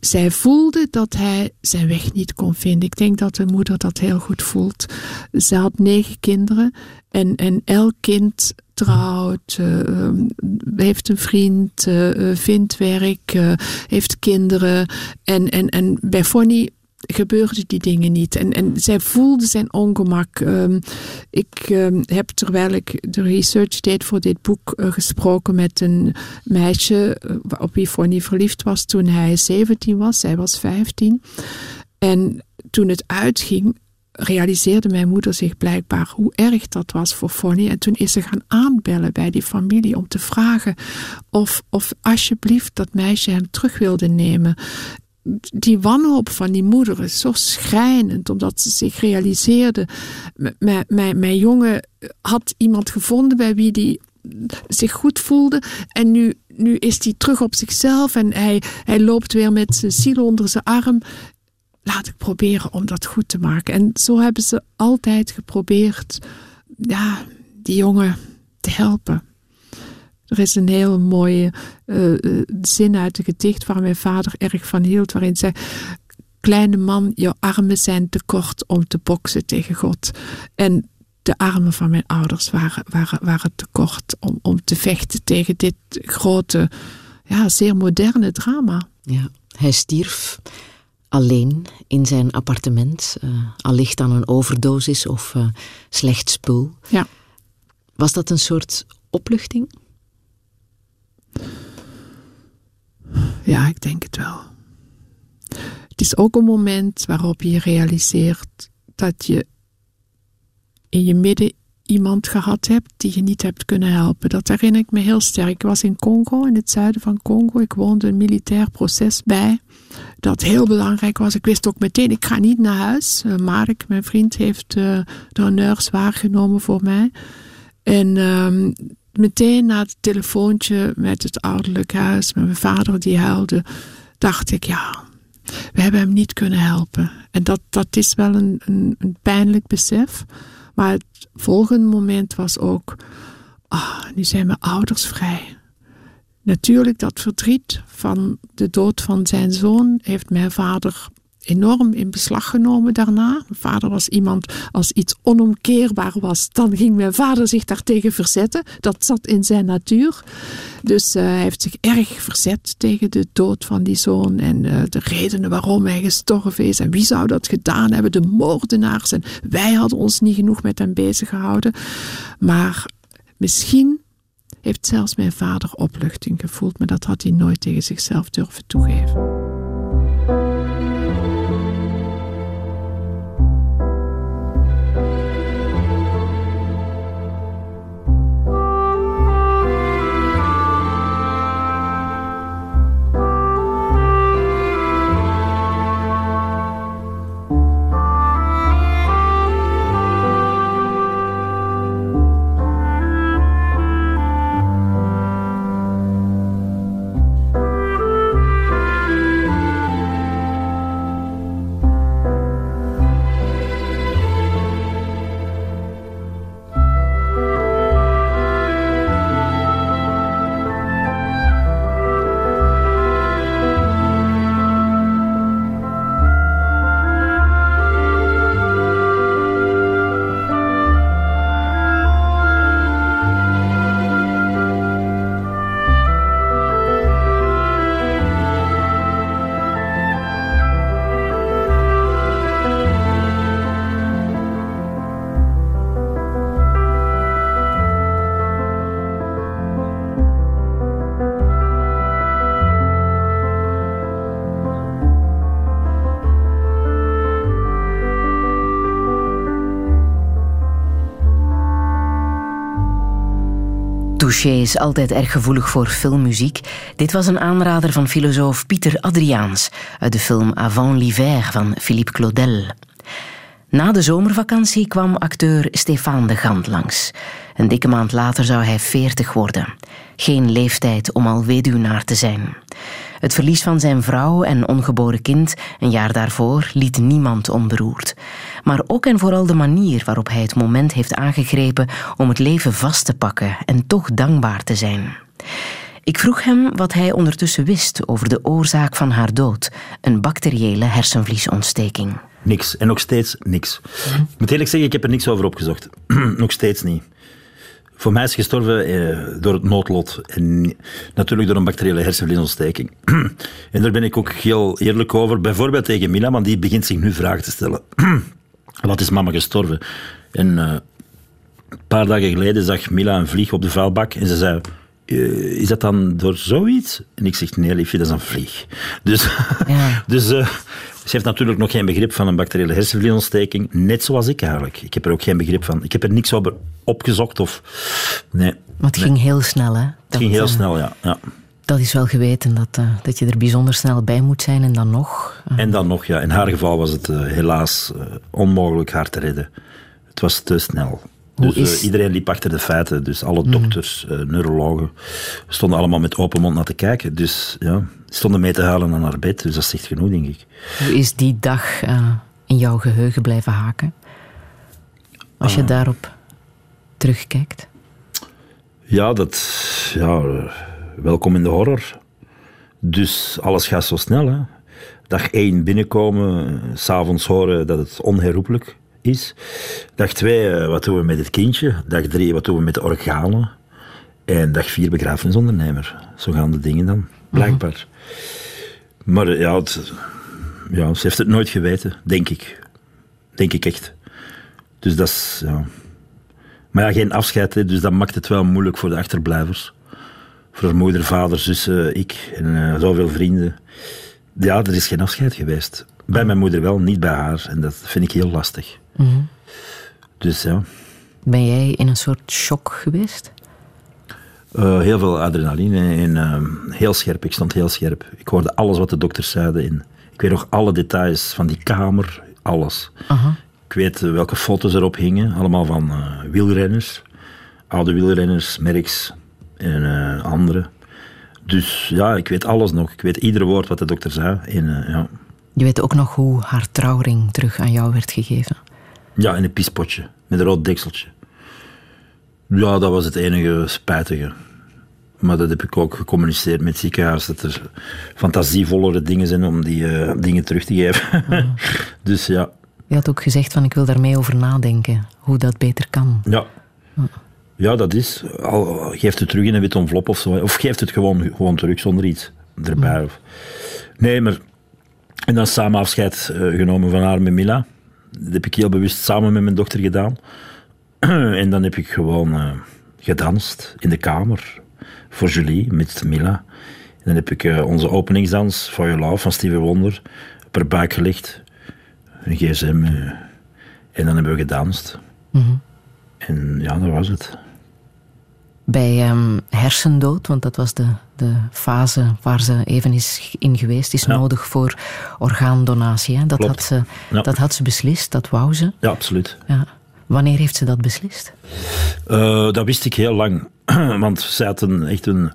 Zij voelde dat hij zijn weg niet kon vinden. Ik denk dat de moeder dat heel goed voelt. Ze had negen kinderen en, en elk kind trouwt, uh, heeft een vriend, uh, vindt werk, heeft kinderen. En, en, en bij Fonny gebeurden die dingen niet. En, en zij voelde zijn ongemak. Um, ik um, heb terwijl ik de research deed voor dit boek gesproken met een meisje op wie Fonny verliefd was toen hij 17 was. Zij was 15. En toen het uitging, realiseerde mijn moeder zich blijkbaar hoe erg dat was voor Fonny. En toen is ze gaan aanbellen bij die familie om te vragen of, of alsjeblieft dat meisje hem terug wilde nemen. Die wanhoop van die moeder is zo schrijnend, omdat ze zich realiseerde: mijn jongen had iemand gevonden bij wie die zich goed voelde. En nu, nu is hij terug op zichzelf en hij, hij loopt weer met zijn ziel onder zijn arm laat ik proberen om dat goed te maken. En zo hebben ze altijd geprobeerd ja, die jongen te helpen. Er is een heel mooie uh, zin uit een gedicht waar mijn vader erg van hield, waarin zei: Kleine man, jouw armen zijn te kort om te boksen tegen God. En de armen van mijn ouders waren, waren, waren te kort om, om te vechten tegen dit grote, ja, zeer moderne drama. Ja, hij stierf alleen in zijn appartement, uh, allicht aan een overdosis of uh, slecht spul. Ja. Was dat een soort opluchting? Ja, ik denk het wel. Het is ook een moment waarop je realiseert dat je in je midden iemand gehad hebt die je niet hebt kunnen helpen. Dat herinner ik me heel sterk. Ik was in Congo, in het zuiden van Congo. Ik woonde een militair proces bij. Dat heel belangrijk was. Ik wist ook meteen, ik ga niet naar huis. Uh, Mark, mijn vriend, heeft uh, de honneurs waargenomen voor mij. En uh, meteen na het telefoontje met het ouderlijk huis, met mijn vader die huilde, dacht ik, ja, we hebben hem niet kunnen helpen. En dat, dat is wel een, een pijnlijk besef. Maar het volgende moment was ook, ah, nu zijn mijn ouders vrij. Natuurlijk, dat verdriet van de dood van zijn zoon heeft mijn vader enorm in beslag genomen daarna. Mijn vader was iemand, als iets onomkeerbaar was, dan ging mijn vader zich daartegen verzetten. Dat zat in zijn natuur. Dus uh, hij heeft zich erg verzet tegen de dood van die zoon en uh, de redenen waarom hij gestorven is en wie zou dat gedaan hebben, de moordenaars. En wij hadden ons niet genoeg met hem bezig gehouden. Maar misschien heeft zelfs mijn vader opluchting gevoeld, maar dat had hij nooit tegen zichzelf durven toegeven. Touché is altijd erg gevoelig voor filmmuziek. Dit was een aanrader van filosoof Pieter Adriaans uit de film Avant l'hiver van Philippe Claudel. Na de zomervakantie kwam acteur Stefan de Gant langs. Een dikke maand later zou hij veertig worden. Geen leeftijd om al weduwnaar te zijn. Het verlies van zijn vrouw en ongeboren kind een jaar daarvoor liet niemand onberoerd. Maar ook en vooral de manier waarop hij het moment heeft aangegrepen om het leven vast te pakken en toch dankbaar te zijn. Ik vroeg hem wat hij ondertussen wist over de oorzaak van haar dood: een bacteriële hersenvliesontsteking. Niks. En nog steeds niks. Ik moet eerlijk zeggen, ik heb er niks over opgezocht. nog steeds niet. Voor mij is gestorven eh, door het noodlot. En natuurlijk door een bacteriële hersenvliesontsteking. en daar ben ik ook heel eerlijk over. Bijvoorbeeld tegen Mila, want die begint zich nu vragen te stellen. Wat is mama gestorven? En uh, een paar dagen geleden zag Mila een vlieg op de vuilbak en ze zei... Uh, is dat dan door zoiets? En ik zeg, nee liefje, dat is een vlieg. Dus, ja. dus uh, ze heeft natuurlijk nog geen begrip van een bacteriële hersenvliesontsteking, net zoals ik eigenlijk. Ik heb er ook geen begrip van. Ik heb er niks over opgezocht of... Nee. Maar het ging heel snel, hè? Dat, het ging heel snel, ja. ja. Dat is wel geweten, dat, dat je er bijzonder snel bij moet zijn en dan nog. En dan nog, ja. In haar geval was het helaas onmogelijk haar te redden. Het was te snel. Dus is... iedereen liep achter de feiten. Dus alle mhm. dokters, mm. neurologen stonden allemaal met open mond naar te kijken. Dus ja, stonden mee te huilen aan haar bed. Dus dat zegt genoeg, denk ik. Hoe is die dag in jouw geheugen blijven haken? Als je daarop terugkijkt. Ja, dat... Ja, welkom in de horror. Dus alles gaat zo snel. Hè. Dag 1 binnenkomen, s'avonds horen dat het onherroepelijk is. Dag 2, eh, wat doen we met het kindje? Dag 3, wat doen we met de organen? En dag 4, begrafenisondernemer. Zo gaan de dingen dan, blijkbaar. Maar eh, ja, ja, ze heeft het nooit geweten, denk ik. Denk ik echt. Dus dat is... Ja. Maar ja, geen afscheid, dus dat maakt het wel moeilijk voor de achterblijvers. Voor haar moeder, vader, zussen, ik en uh, zoveel vrienden. Ja, er is geen afscheid geweest. Bij mijn moeder wel, niet bij haar. En dat vind ik heel lastig. Mm Dus ja. Ben jij in een soort shock geweest? Uh, heel veel adrenaline en uh, heel scherp. Ik stond heel scherp. Ik hoorde alles wat de dokters zeiden. En ik weet nog alle details van die kamer, alles. Ik weet uh, welke foto's erop hingen, allemaal van wielrenners. Oude wielrenners, Merckx en andere. Dus ja, ik weet alles nog. Ik weet ieder woord wat de dokter zei. En, ja. Je weet ook nog hoe haar trouwring terug aan jou werd gegeven? Ja, in een piespotje, met een rood dekseltje. Ja, dat was het enige spijtige. Maar dat heb ik ook gecommuniceerd met ziekenhuis, dat er fantasievollere dingen zijn om die uh, dingen terug te geven. Dus ja. Je had ook gezegd van ik wil daarmee over nadenken, hoe dat beter kan. Ja. Ja, dat is. Al, geeft het terug in een wit envelop of zo. Of geeft het gewoon, gewoon terug zonder iets erbij. Mm. Nee, maar... En dan samen afscheid uh, genomen van haar met Mila. Dat heb ik heel bewust samen met mijn dochter gedaan. en dan heb ik gewoon uh, gedanst in de kamer voor Julie met Mila. En dan heb ik uh, onze openingsdans, For Your Love van Steven Wonder, op haar buik gelegd. Een gsm. Uh, en dan hebben we gedanst. Mm -hmm. En ja, dat was het. Bij um, hersendood, want dat was de, de fase waar ze even is in geweest, is Ja. nodig voor orgaandonatie. Hè? Dat, Klopt. had ze, Ja. dat had ze beslist, dat wou ze. Ja, absoluut. Ja. Wanneer heeft ze dat beslist? Eh, dat wist ik heel lang. Want zij had een, echt een,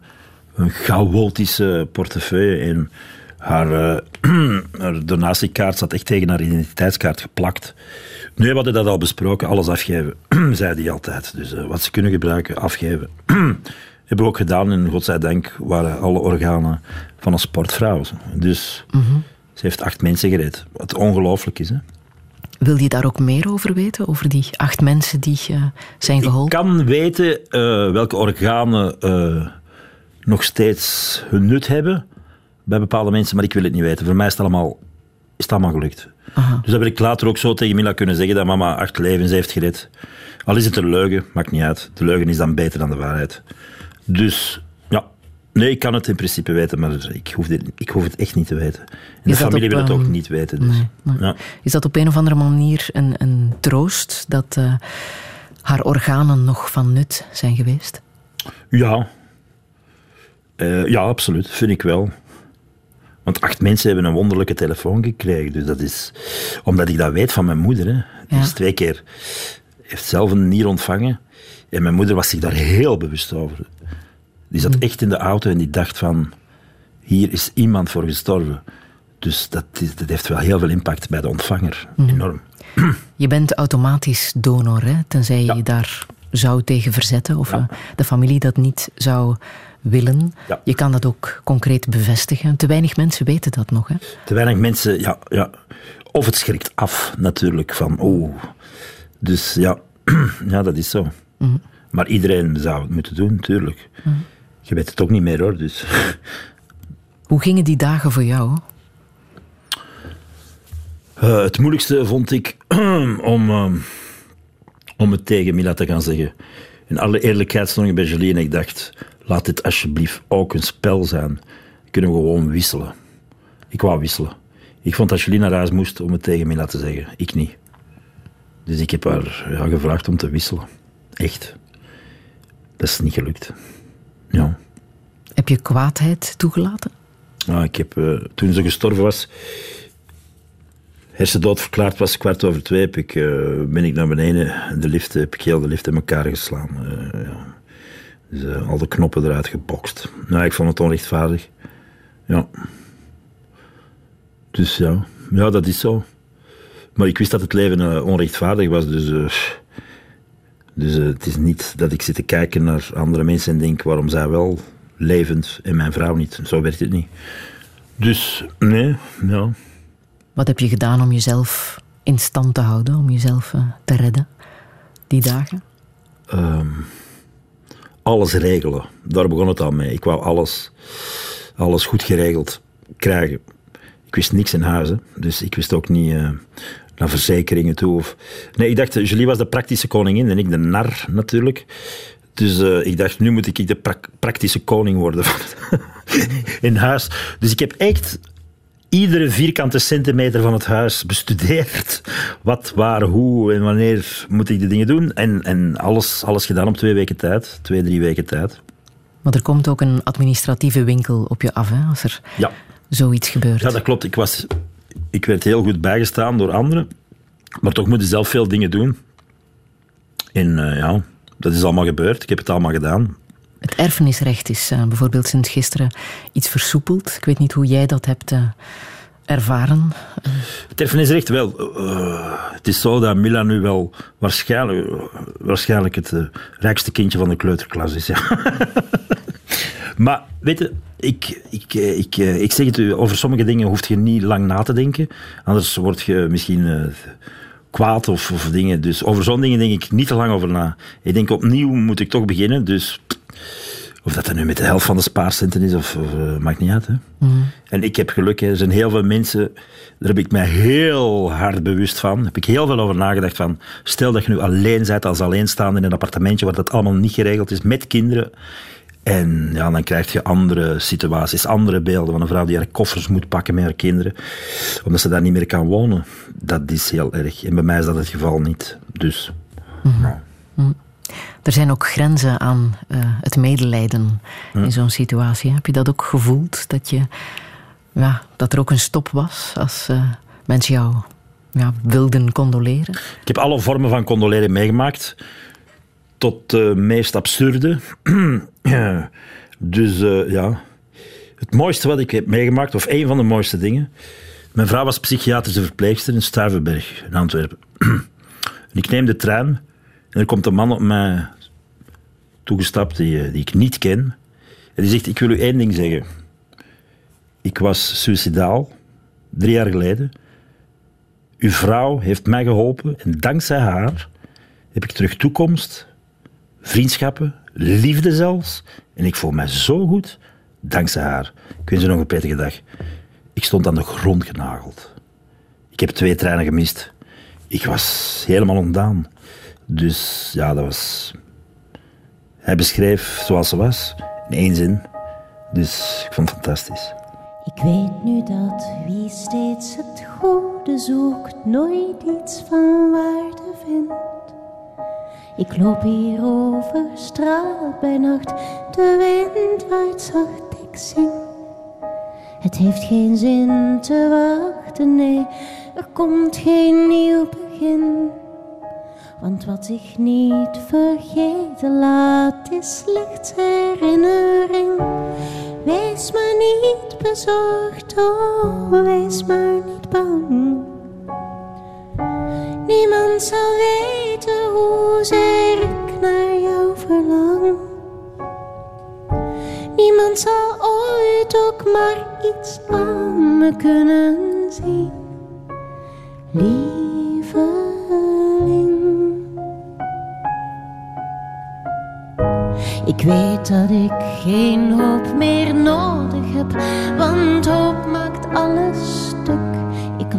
een chaotische portefeuille. En haar, eh, haar donatiekaart zat echt tegen haar identiteitskaart geplakt. Hadden we dat al besproken, alles afgeven, zei hij altijd. Dus eh, wat ze kunnen gebruiken, afgeven. Hebben we ook gedaan en godzijdank waren alle organen van een sportvrouw. Dus ze heeft acht mensen gered. Wat ongelooflijk is, hè? Wil je daar ook meer over weten? Over die acht mensen die eh, zijn Ik geholpen? kan weten eh, welke organen nog steeds hun nut hebben bij bepaalde mensen, maar ik wil het niet weten. Voor mij is het allemaal, is het allemaal gelukt. Aha. Dus dat wil ik later ook zo tegen Mila kunnen zeggen dat mama acht levens heeft gered. Al is het een leugen, maakt niet uit. De leugen is dan beter dan de waarheid. Dus ja, nee, ik kan het in principe weten, maar ik hoef, dit, ik hoef het echt niet te weten. En de dat familie op, wil het ook ehm, niet weten. Dus. nee, nee. Ja. Is dat op een of andere manier een, een troost dat eh, haar organen nog van nut zijn geweest? Ja. Eh, ja, absoluut. Vind ik wel. Want acht mensen hebben een wonderlijke telefoon gekregen. Dus dat is... Omdat ik dat weet van mijn moeder. Hè. Die Ja. is twee keer... Heeft zelf een nier ontvangen. En mijn moeder was zich daar heel bewust over. Die zat echt in de auto en die dacht van... Hier is iemand voor gestorven. Dus dat, is, dat heeft wel heel veel impact bij de ontvanger. Enorm. Je bent automatisch donor, hè? tenzij je Ja. je daar zou tegen verzetten of Ja. eh, de familie dat niet zou willen. Ja. Je kan dat ook concreet bevestigen. Te weinig mensen weten dat nog. Hè? Te weinig mensen, ja, ja. Of het schrikt af, natuurlijk, van oh. Dus ja, ja dat is zo. Maar iedereen zou het moeten doen, natuurlijk. Je weet het ook niet meer hoor, dus. Hoe gingen die dagen voor jou? Eh, het moeilijkste vond ik om, eh, om het tegen Mila te gaan zeggen. In alle eerlijkheid stond ik bij Julie en ik dacht, laat dit alsjeblieft ook een spel zijn. Kunnen we gewoon wisselen. Ik wou wisselen. Ik vond dat Julie naar huis moest om het tegen Mila te zeggen. Ik niet. Dus ik heb haar ja, gevraagd om te wisselen. Echt. Dat is niet gelukt. Ja. Heb je kwaadheid toegelaten? Ja, ik heb, eh, toen ze gestorven was, hersendood verklaard was, kwart over twee, heb ik, eh, ben ik naar beneden in de lift, heb ik heel de lift in elkaar geslaan. Eh, ja. Dus eh, al de knoppen eruit gebokst. Nou, ik vond het onrechtvaardig. Ja. Dus ja, ja, dat is zo. Maar ik wist dat het leven eh, onrechtvaardig was, dus... eh, dus het is niet dat ik zit te kijken naar andere mensen en denk waarom zij wel levend en mijn vrouw niet. Zo werkt het niet. Dus nee, ja. Wat heb je gedaan om jezelf in stand te houden, om jezelf te redden die dagen? ehm, alles regelen. Daar begon het al mee. Ik wou alles, alles goed geregeld krijgen. Ik wist niks in huis, hè. dus ik wist ook niet eh, naar verzekeringen toe. Nee, ik dacht, Julie was de praktische koningin en ik de nar natuurlijk. Dus uh, ik dacht, nu moet ik de pra praktische koning worden in huis. Dus ik heb echt iedere vierkante centimeter van het huis bestudeerd. Wat, waar, hoe en wanneer moet ik de dingen doen. En, en alles, alles gedaan op twee weken tijd. Twee, drie weken tijd. Maar er komt ook een administratieve winkel op je af, hè, als er ja. zoiets gebeurt. Ja, dat klopt. Ik, was, ik werd heel goed bijgestaan door anderen. Maar toch moet je zelf veel dingen doen. En uh, ja, dat is allemaal gebeurd. Ik heb het allemaal gedaan. Het erfenisrecht is uh, bijvoorbeeld sinds gisteren iets versoepeld. Ik weet niet hoe jij dat hebt uh, ervaren. Het erfenisrecht wel. het is zo dat Mila nu wel waarschijnlijk, waarschijnlijk het rijkste kindje van de kleuterklas is. Maar weet je, ik, ik, ik, ik zeg het u, over sommige dingen hoef je niet lang na te denken. Anders word je misschien kwaad of, of dingen. Dus over zo'n dingen denk ik niet te lang over na. Ik denk opnieuw moet ik toch beginnen, dus of dat er nu met de helft van de spaarcenten is, of, of uh, maakt niet uit. Hè. Mhm. En ik heb geluk, hè. er zijn heel veel mensen, daar heb ik mij heel hard bewust van. Daar heb ik heel veel over nagedacht van, stel dat je nu alleen bent als alleenstaande in een appartementje waar dat allemaal niet geregeld is, met kinderen. En ja, dan krijg je andere situaties, andere beelden van een vrouw die haar koffers moet pakken met haar kinderen, omdat ze daar niet meer kan wonen. Dat is heel erg. En bij mij is dat het geval niet. Dus, mm Er zijn ook grenzen aan uh, het medelijden in zo'n situatie. Heb je dat ook gevoeld? Dat, je, ja, dat er ook een stop was als uh, mensen jou ja, wilden condoleren? Ik heb alle vormen van condoleren meegemaakt tot de meest absurde. dus uh, ja, het mooiste wat ik heb meegemaakt, of een van de mooiste dingen. Mijn vrouw was psychiatrische verpleegster in Stuivenberg in Antwerpen. en ik neem de trein en er komt een man op mij toegestapt die, eh, die ik niet ken. En die zegt, ik wil u één ding zeggen. Ik was suicidaal, drie jaar geleden. Uw vrouw heeft mij geholpen en dankzij haar heb ik terug toekomst vriendschappen, liefde zelfs. En ik voel mij zo goed dankzij haar. Ik wens je nog een prettige dag. Ik stond aan de grond genageld. Ik heb twee treinen gemist. Ik was helemaal ontdaan. Dus ja, dat was. Hij beschreef zoals ze was, in één zin. Dus ik vond het fantastisch. Ik weet nu dat wie steeds het goede zoekt, nooit iets van waarde vindt. Ik loop hier over straat bij nacht, de wind waait zacht, ik zing. Het heeft geen zin te wachten, nee, er komt geen nieuw begin. Want wat ik niet vergeten laat, is slechts herinnering. Wees maar niet bezorgd, oh, wees maar niet bang. Niemand zal weten hoezeer ik naar jou verlang. Niemand zal ooit ook maar iets aan me kunnen zien. Lieveling. Ik weet dat ik geen hoop meer nodig heb, want hoop maakt alles stuk.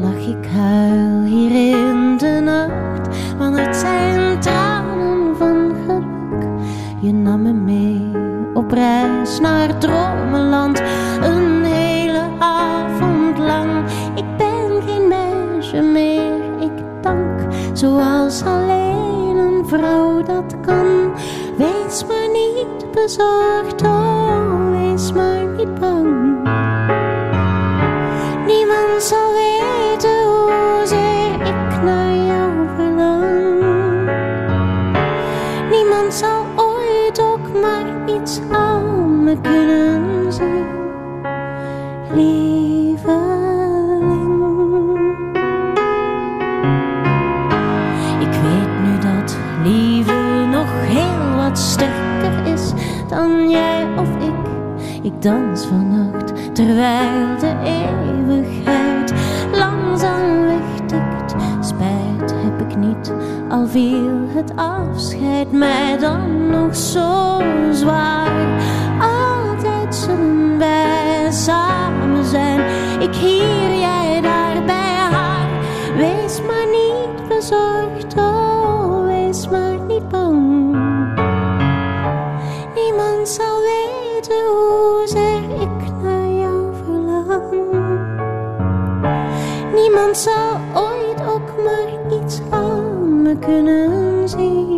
Lach, ik huil hier in de nacht, want het zijn tranen van geluk. Je nam me mee op reis naar dromenland, een hele avond lang. Ik ben geen meisje meer, ik dank, zoals alleen een vrouw dat kan. Wees maar niet bezorgd, oh, wees maar niet bang. Niemand zal weten iets aan me kunnen zien. Lieveling. Ik weet nu dat liefde nog heel wat sterker is dan jij of ik. Ik dans vannacht terwijl de eeuwigheid langzaam wegtikt. Spijt heb ik niet, al viel het afscheid mij dan nog zo zwaar. Altijd zullen wij samen zijn, ik hier, jij daar bij haar. Wees maar niet bezorgd, oh, wees maar niet bang. Niemand zal weten hoe zeer ik naar jou verlang. Niemand zal zien. april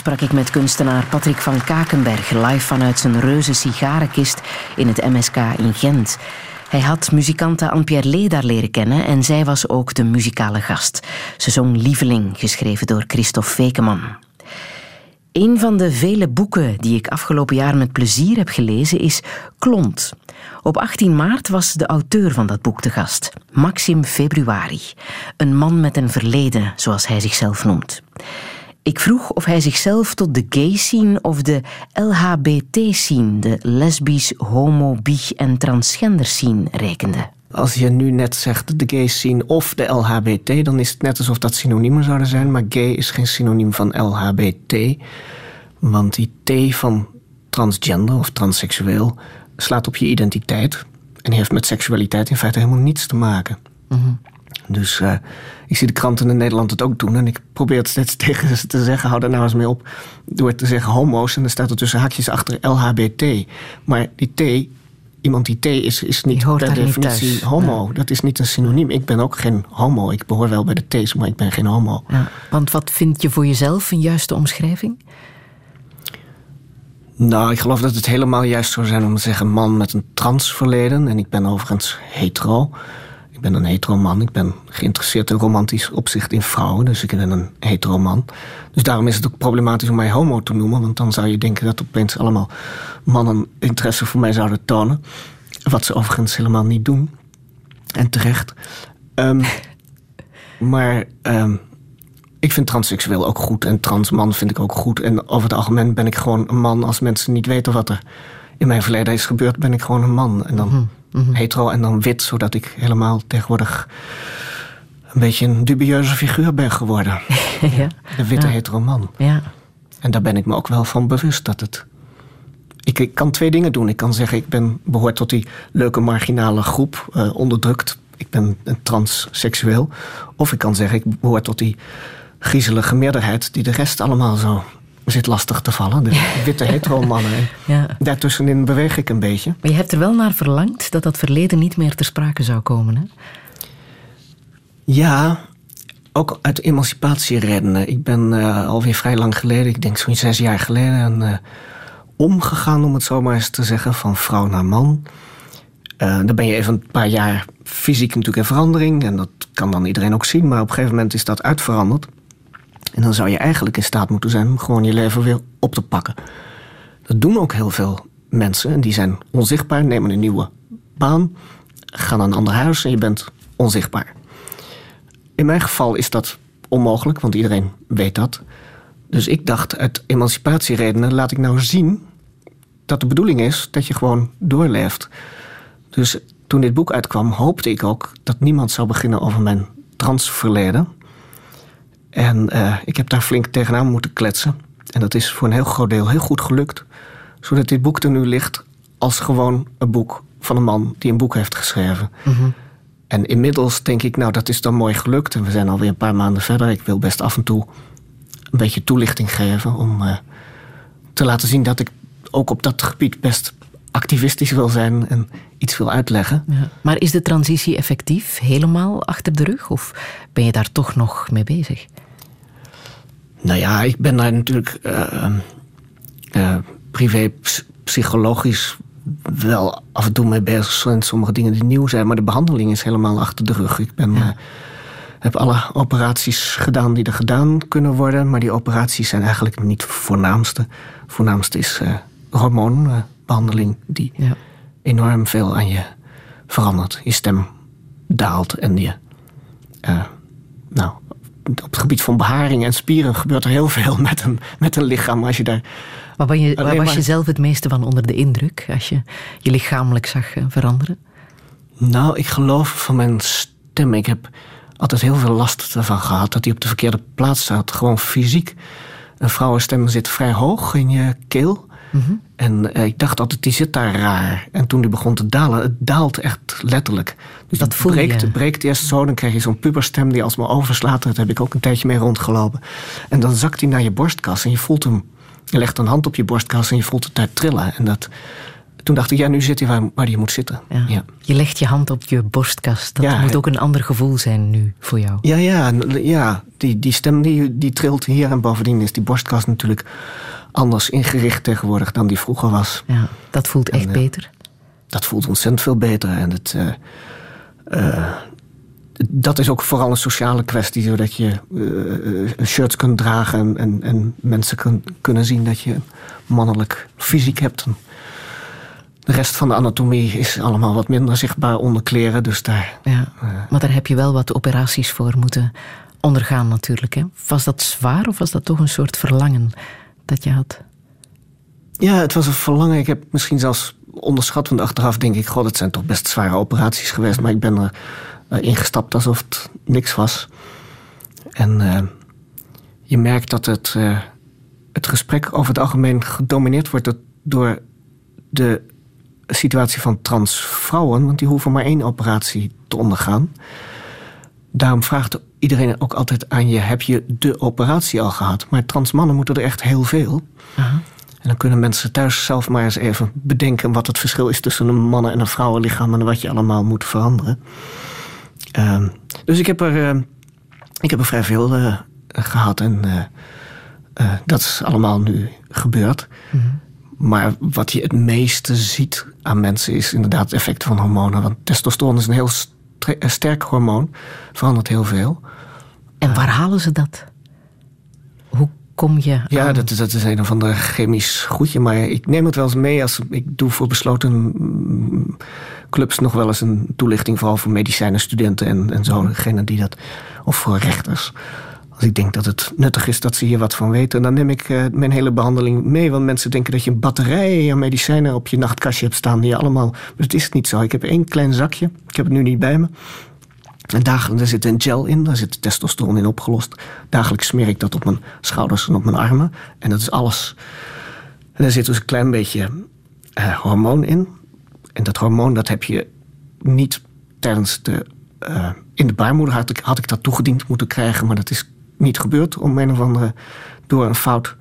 sprak ik met kunstenaar Patrick van Kakenberg live vanuit zijn reuze sigarenkist in het MSK in Gent. Hij had muzikante Anne-Pierre daar leren kennen en zij was ook de muzikale gast. Ze zong Lieveling, geschreven door Christophe Vekeman. Een van de vele boeken die ik afgelopen jaar met plezier heb gelezen is Klont. Op 18 maart was de auteur van dat boek te gast, Maxim Februari. Een man met een verleden, zoals hij zichzelf noemt. Ik vroeg of hij zichzelf tot de gay-scene of de LHBT-scene, de lesbisch, homo, bi en transgender scene, rekende. Als je nu net zegt de gay scene of de LHBT, dan is het net alsof dat synoniemen zouden zijn. Maar gay is geen synoniem van LHBT. Want die T van transgender of transseksueel slaat op je identiteit. En heeft met seksualiteit in feite helemaal niets te maken. Mm dus uh, ik zie de kranten in Nederland het ook doen. En ik probeer het steeds tegen ze te zeggen: hou daar nou eens mee op. Door te zeggen homo's. En dan staat er tussen haakjes achter LHBT. Maar die T, iemand die T is, is niet per definitie homo. Dat is niet een synoniem. Ik ben ook geen homo. Ik behoor wel bij de T's, maar ik ben geen homo. Ja, want wat vind je voor jezelf een juiste omschrijving? Nou, ik geloof dat het helemaal juist zou zijn om te zeggen man met een transverleden. En ik ben overigens hetero. Ik ben een hetero man. Ik ben geïnteresseerd in romantisch opzicht in vrouwen. Dus ik ben een hetero man. Dus daarom is het ook problematisch om mij homo te noemen. Want dan zou je denken dat opeens allemaal mannen interesse voor mij zouden tonen. Wat ze overigens helemaal niet doen. En terecht. Um, maar um, ik vind transseksueel ook goed. En transman vind ik ook goed. En over het algemeen ben ik gewoon een man. Als mensen niet weten wat er in mijn verleden is gebeurd, ben ik gewoon een man. En dan... Mhm. Hetero en dan wit, zodat ik helemaal tegenwoordig een beetje een dubieuze figuur ben geworden. ja. De witte ja. hetero man. Ja. En daar ben ik me ook wel van bewust dat het. Ik, ik kan twee dingen doen. Ik kan zeggen, ik ben behoort tot die leuke marginale groep, uh, onderdrukt. Ik ben een transseksueel. Of ik kan zeggen, ik behoor tot die griezelige meerderheid die de rest allemaal zo zit lastig te vallen. De witte hetero-mannen. ja. Daartussenin beweeg ik een beetje. Maar je hebt er wel naar verlangd dat dat verleden niet meer ter sprake zou komen, hè? Ja, ook uit emancipatieredenen. Ik ben uh, alweer vrij lang geleden, ik denk zo'n zes jaar geleden, uh, omgegaan, om het zo maar eens te zeggen, van vrouw naar man. Uh, dan ben je even een paar jaar fysiek natuurlijk in verandering. En dat kan dan iedereen ook zien. Maar op een gegeven moment is dat uitveranderd. En dan zou je eigenlijk in staat moeten zijn om gewoon je leven weer op te pakken. Dat doen ook heel veel mensen en die zijn onzichtbaar, nemen een nieuwe baan, gaan naar een ander huis en je bent onzichtbaar. In mijn geval is dat onmogelijk, want iedereen weet dat. Dus ik dacht, uit emancipatieredenen laat ik nou zien dat de bedoeling is dat je gewoon doorleeft. Dus toen dit boek uitkwam, hoopte ik ook dat niemand zou beginnen over mijn transverleden. En uh, ik heb daar flink tegenaan moeten kletsen. En dat is voor een heel groot deel heel goed gelukt. Zodat dit boek er nu ligt als gewoon een boek van een man die een boek heeft geschreven. En inmiddels denk ik, nou, dat is dan mooi gelukt. En we zijn alweer een paar maanden verder. Ik wil best af en toe een beetje toelichting geven om uh, te laten zien dat ik ook op dat gebied best activistisch wil zijn en iets wil uitleggen. Ja. Maar is de transitie effectief helemaal achter de rug? Of ben je daar toch nog mee bezig? Nou ja, ik ben daar natuurlijk uh, uh, privé psychologisch wel af en toe mee bezig zijn. Sommige dingen die nieuw zijn, maar de behandeling is helemaal achter de rug. Ik ben, ja. uh, heb alle operaties gedaan die er gedaan kunnen worden, maar die operaties zijn eigenlijk niet het voornaamste. Voornaamste is hormoonbehandeling die ja. enorm veel aan je verandert. Je stem daalt en je. Nou, op het gebied van beharing en spieren gebeurt er heel veel met een, met een lichaam. Als je daar maar, ben je, waar was je zelf het meeste van onder de indruk als je je lichamelijk zag uh, veranderen? Nou, ik geloof van mijn stem. Ik heb altijd heel veel last ervan gehad dat die op de verkeerde plaats staat. Gewoon fysiek. Een vrouwenstem zit vrij hoog in je keel. Mm -hmm. En uh, ik dacht altijd, die zit daar raar. En toen die begon te dalen, het daalt echt letterlijk. Dus dat voel breekt, je. breekt eerst zo, dan krijg je zo'n puberstem die alsmaar overslaat. Daar heb ik ook een tijdje mee rondgelopen. En dan zakt hij naar je borstkas en je voelt hem je legt een hand op je borstkas en je voelt het daar trillen. En dat, toen dacht ik, ja, nu zit hij waar, waar hij moet zitten. Ja. Ja. Je legt je hand op je borstkas. Dat Ja, moet ook een ander gevoel zijn nu voor jou. Ja, ja, ja die, die stem die, die trilt hier. En bovendien is die borstkas natuurlijk anders ingericht tegenwoordig dan die vroeger was. Ja, dat voelt echt En, eh, beter. Dat voelt ontzettend veel beter. En het, eh, eh, dat is ook vooral een sociale kwestie, zodat je eh, shirts kunt dragen en, en, en mensen kun- kunnen zien dat je mannelijk fysiek hebt. De rest van de anatomie is allemaal wat minder zichtbaar onder kleren, dus daar. Ja. Maar daar heb je wel wat operaties voor moeten ondergaan natuurlijk. Hè? Was dat zwaar of was dat toch een soort verlangen dat je had? Ja, het was een verlangen. Ik heb misschien zelfs onderschat, want achteraf denk ik, god, het zijn toch best zware operaties geweest, maar ik ben er uh, ingestapt alsof het niks was. En uh, je merkt dat het, uh, het gesprek over het algemeen gedomineerd wordt door de situatie van transvrouwen, want die hoeven maar één operatie te ondergaan. Daarom vraagt iedereen ook altijd aan je: heb je de operatie al gehad? Maar transmannen moeten er echt heel veel. En dan kunnen mensen thuis zelf maar eens even bedenken wat het verschil is tussen een mannen- en een vrouwenlichaam en wat je allemaal moet veranderen. Uh, dus ik heb er, uh, ik heb er vrij veel uh, gehad en uh, dat is allemaal nu gebeurd. Mhm. Mm-hmm. Maar wat je het meeste ziet aan mensen is inderdaad het effect van hormonen. Want testosteron is een heel sterk hormoon, verandert heel veel. En waar halen ze dat? Hoe kom je. Ja, aan? dat is, dat is een of ander chemisch goedje. Maar ik neem het wel eens mee als ik doe voor besloten clubs nog wel eens een toelichting, vooral voor medicijnenstudenten en, en zo, degene die dat. Of voor rechters. Ik denk dat het nuttig is dat ze hier wat van weten, dan neem ik uh, mijn hele behandeling mee. Want mensen denken dat je een batterij aan medicijnen op je nachtkastje hebt staan. Die allemaal. Maar dat is niet zo. Ik heb één klein zakje. Ik heb het nu niet bij me. En er zit een gel in, daar zit testosteron in opgelost. Dagelijks smeer ik dat op mijn schouders en op mijn armen. En dat is alles. En er zit dus een klein beetje uh, hormoon in. En dat hormoon dat heb je niet tijdens de. Uh, in de baarmoeder had ik, had ik dat toegediend moeten krijgen, maar dat is niet gebeurd om een of andere. door een fout.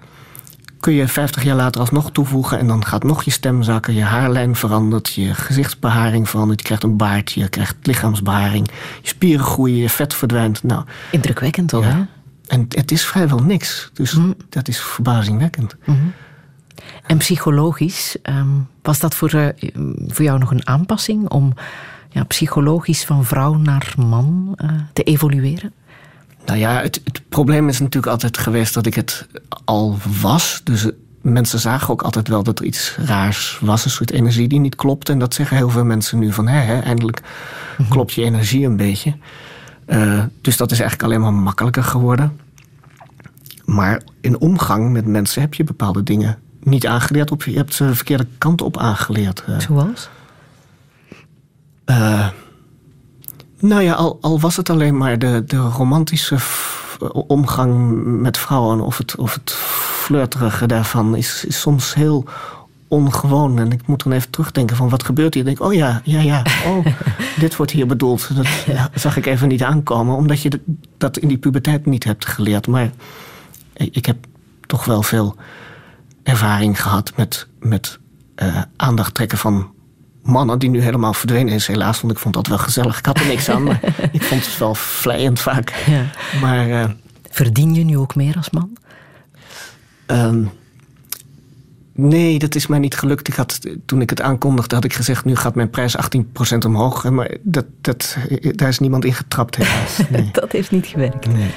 Kun je 50 jaar later alsnog toevoegen en dan gaat nog je stem zakken, je haarlijn verandert, je gezichtsbeharing verandert, je krijgt een baard, je krijgt lichaamsbeharing, je spieren groeien, je vet verdwijnt. Nou, Indrukwekkend toch, ja. hè? En het is vrijwel niks, dus mm. dat is verbazingwekkend. Mm -hmm. En psychologisch, um, was dat voor, uh, voor jou nog een aanpassing om ja, psychologisch van vrouw naar man uh, te evolueren? Nou ja, het, het, probleem is natuurlijk altijd geweest dat ik het al was. Dus mensen zagen ook altijd wel dat er iets raars was. Een soort energie die niet klopte. En dat zeggen heel veel mensen nu van... hé eindelijk mm-hmm. klopt je energie een beetje. Uh, dus dat is eigenlijk alleen maar makkelijker geworden. Maar in omgang met mensen heb je bepaalde dingen niet aangeleerd. Of je hebt ze de verkeerde kant op aangeleerd. Uh, Zoals? Uh, nou ja, al, al, was het alleen maar de, de romantische omgang met vrouwen of het, of het flirterige daarvan is, is soms heel ongewoon. En ik moet dan even terugdenken van wat gebeurt hier. Ik denk, oh ja, ja, ja, oh, dit wordt hier bedoeld. Dat zag ik even niet aankomen, omdat je dat in die puberteit niet hebt geleerd. Maar ik heb toch wel veel ervaring gehad met, met uh, aandacht trekken van mannen die nu helemaal verdwenen is, helaas. Want ik vond dat wel gezellig. Ik had er niks aan, maar ik vond het wel vlijend vaak. Ja. Maar, uh, Verdien je nu ook meer als man? Uh, nee, dat is mij niet gelukt. Ik had, toen ik het aankondigde, had ik gezegd... nu gaat mijn prijs 18% omhoog. Maar dat, dat, daar is niemand in getrapt, helaas. Nee. dat heeft niet gewerkt. Nee.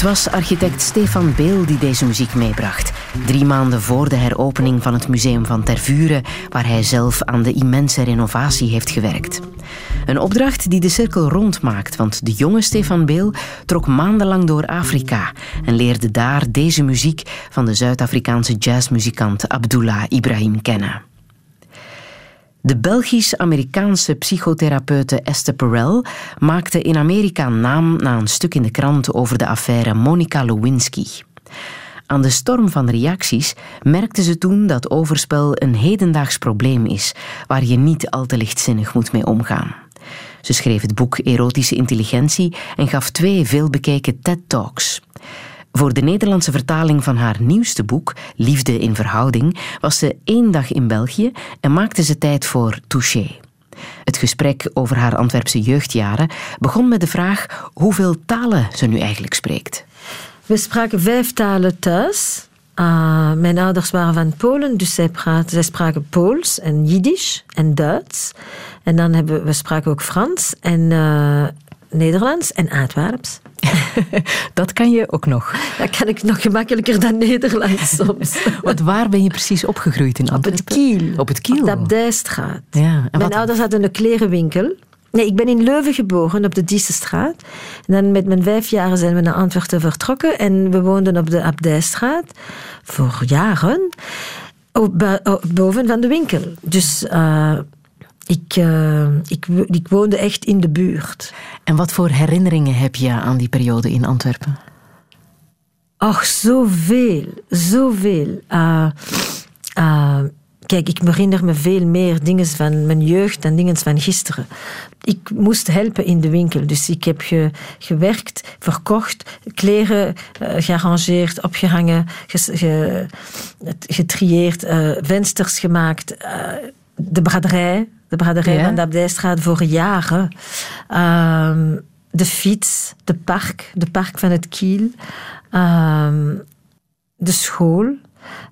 Het was architect Stefan Beel die deze muziek meebracht. Drie maanden voor de heropening van het Museum van Tervuren, waar hij zelf aan de immense renovatie heeft gewerkt. Een opdracht die de cirkel rondmaakt, want de jonge Stefan Beel trok maandenlang door Afrika en leerde daar deze muziek van de Zuid-Afrikaanse jazzmuzikant Abdullah Ibrahim kennen. De Belgisch-Amerikaanse psychotherapeute Esther Perel maakte in Amerika naam na een stuk in de krant over de affaire Monica Lewinsky. Aan de storm van reacties merkte ze toen dat overspel een hedendaags probleem is, waar je niet al te lichtzinnig moet mee omgaan. Ze schreef het boek Erotische Intelligentie en gaf twee veelbekeken TED-talks. Voor de Nederlandse vertaling van haar nieuwste boek, Liefde in Verhouding, was ze één dag in België en maakte ze tijd voor Touché. Het gesprek over haar Antwerpse jeugdjaren begon met de vraag hoeveel talen ze nu eigenlijk spreekt. We spraken vijf talen thuis. Uh, mijn ouders waren van Polen, dus zij, zij spraken Pools en Jiddisch en Duits. En dan hebben we spraken ook Frans en uh, Nederlands en Antwerps. dat kan je ook nog. Dat kan ik nog gemakkelijker dan Nederlands soms. Want waar ben je precies opgegroeid in Antwerpen? Op het Kiel. Op het Kiel? Op de Abdijstraat. Ja. Mijn ouders hadden een klerenwinkel. Nee, ik ben in Leuven geboren, op de Diessestraat. En dan met mijn vijf jaar zijn we naar Antwerpen vertrokken. En we woonden op de Abdijstraat voor jaren. Boven van de winkel. Dus... Uh, ik, uh, ik, ik, woonde echt in de buurt. En wat voor herinneringen heb je aan die periode in Antwerpen? Ach, zoveel. Zoveel. Uh, uh, kijk, ik herinner me veel meer dingen van mijn jeugd dan dingen van gisteren. Ik moest helpen in de winkel, dus ik heb ge, gewerkt, verkocht, kleren gearrangeerd, opgehangen, ge, getrieerd, vensters gemaakt, de braderij de braderij ja. van de Abdijstraat voor jaren. Um, de fiets, de park, de park van het Kiel, um, de school.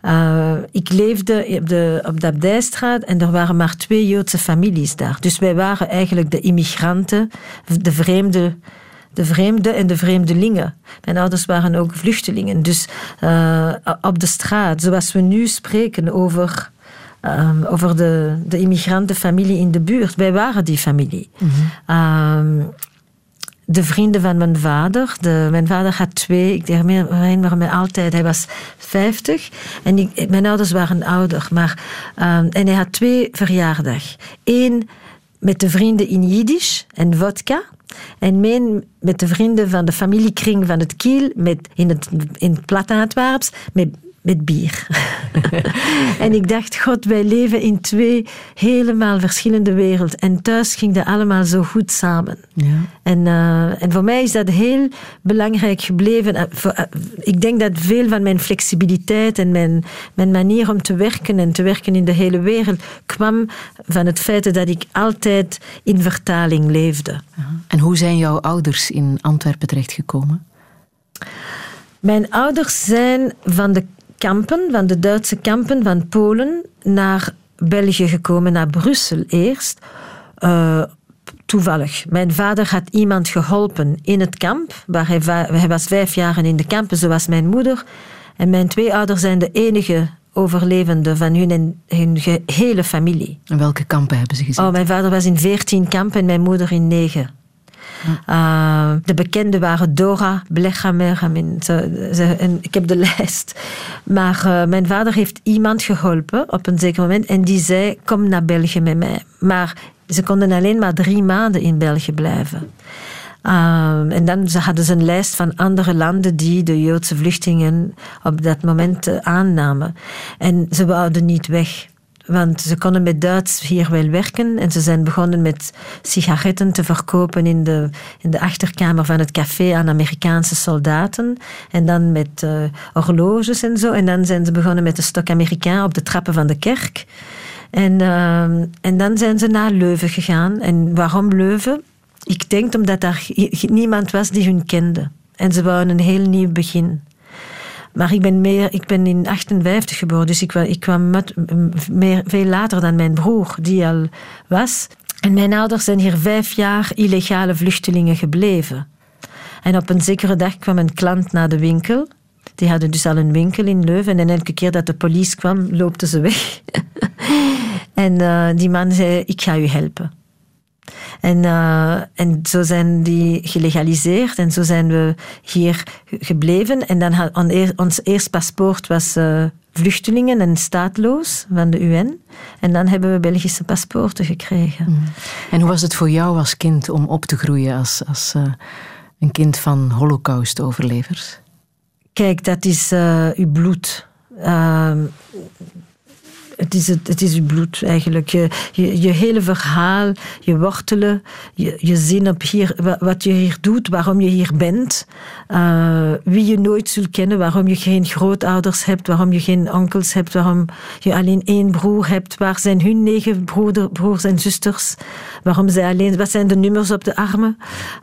Uh, ik leefde op de, op de Abdijstraat en er waren maar twee Joodse families daar. Dus wij waren eigenlijk de immigranten, de vreemde, de vreemde en de vreemdelingen. Mijn ouders waren ook vluchtelingen. Dus uh, op de straat, zoals we nu spreken over um, over de, de immigrantenfamilie in de buurt. Wij waren die familie. Mm -hmm. um, de vrienden van mijn vader. De, mijn vader had twee, ik herinner me altijd, hij was 50 en ik, mijn ouders waren ouder. Maar, um, en hij had twee verjaardag. Eén met de vrienden in Jiddisch en vodka. En mijn met de vrienden van de familiekring van het Kiel, met, in het, in het met met bier. en ik dacht, god, wij leven in twee helemaal verschillende werelden. En thuis ging dat allemaal zo goed samen. Ja. En, uh, en voor mij is dat heel belangrijk gebleven. Voor, uh, ik denk dat veel van mijn flexibiliteit en mijn, mijn manier om te werken en te werken in de hele wereld kwam van het feit dat ik altijd in vertaling leefde. En hoe zijn jouw ouders in Antwerpen terechtgekomen? Mijn ouders zijn van de kampen, van de Duitse kampen van Polen naar België gekomen, naar Brussel eerst. Uh, toevallig. Mijn vader had iemand geholpen in het kamp. Waar hij, hij was vijf jaar in de kampen, zoals mijn moeder. En mijn twee ouders zijn de enige overlevenden van hun, hun hele familie. En welke kampen hebben ze gezien? Oh, mijn vader was in veertien kampen en mijn moeder in negen. Uh, de bekenden waren Dora, Blechamer. Ik heb de lijst. Maar uh, mijn vader heeft iemand geholpen op een zeker moment. En die zei, kom naar België met mij. Maar ze konden alleen maar drie maanden in België blijven. Uh, en dan hadden ze een lijst van andere landen die de Joodse vluchtelingen op dat moment aannamen. En ze wouden niet weg. Want ze konden met Duits hier wel werken en ze zijn begonnen met sigaretten te verkopen in de, in de achterkamer van het café aan Amerikaanse soldaten. En dan met uh, horloges en zo. En dan zijn ze begonnen met de stok Amerikaan op de trappen van de kerk. En, uh, en dan zijn ze naar Leuven gegaan. En waarom Leuven? Ik denk omdat daar niemand was die hun kende. En ze wouden een heel nieuw begin. Maar ik ben, meer, ik ben in 58 geboren, dus ik, ik kwam met, meer, veel later dan mijn broer, die al was. En mijn ouders zijn hier vijf jaar illegale vluchtelingen gebleven. En op een zekere dag kwam een klant naar de winkel. Die hadden dus al een winkel in Leuven. En elke keer dat de politie kwam, loopten ze weg. en uh, die man zei, ik ga u helpen. En, uh, en zo zijn die gelegaliseerd en zo zijn we hier gebleven. En dan had ons eerste paspoort was uh, vluchtelingen en staatloos van de UN. En dan hebben we Belgische paspoorten gekregen. Mm. En hoe was het voor jou als kind om op te groeien als, als uh, een kind van holocaustoverlevers? Kijk, dat is uw bloed. Het is, het, het is je bloed eigenlijk. Je, je, je, hele verhaal, je wortelen, je, je zin op hier, wat je hier doet, waarom je hier bent, uh, wie je nooit zult kennen, waarom je geen grootouders hebt, waarom je geen onkels hebt, waarom je alleen één broer hebt, waar zijn hun negen broers en zusters, waarom zij alleen, wat zijn de nummers op de armen.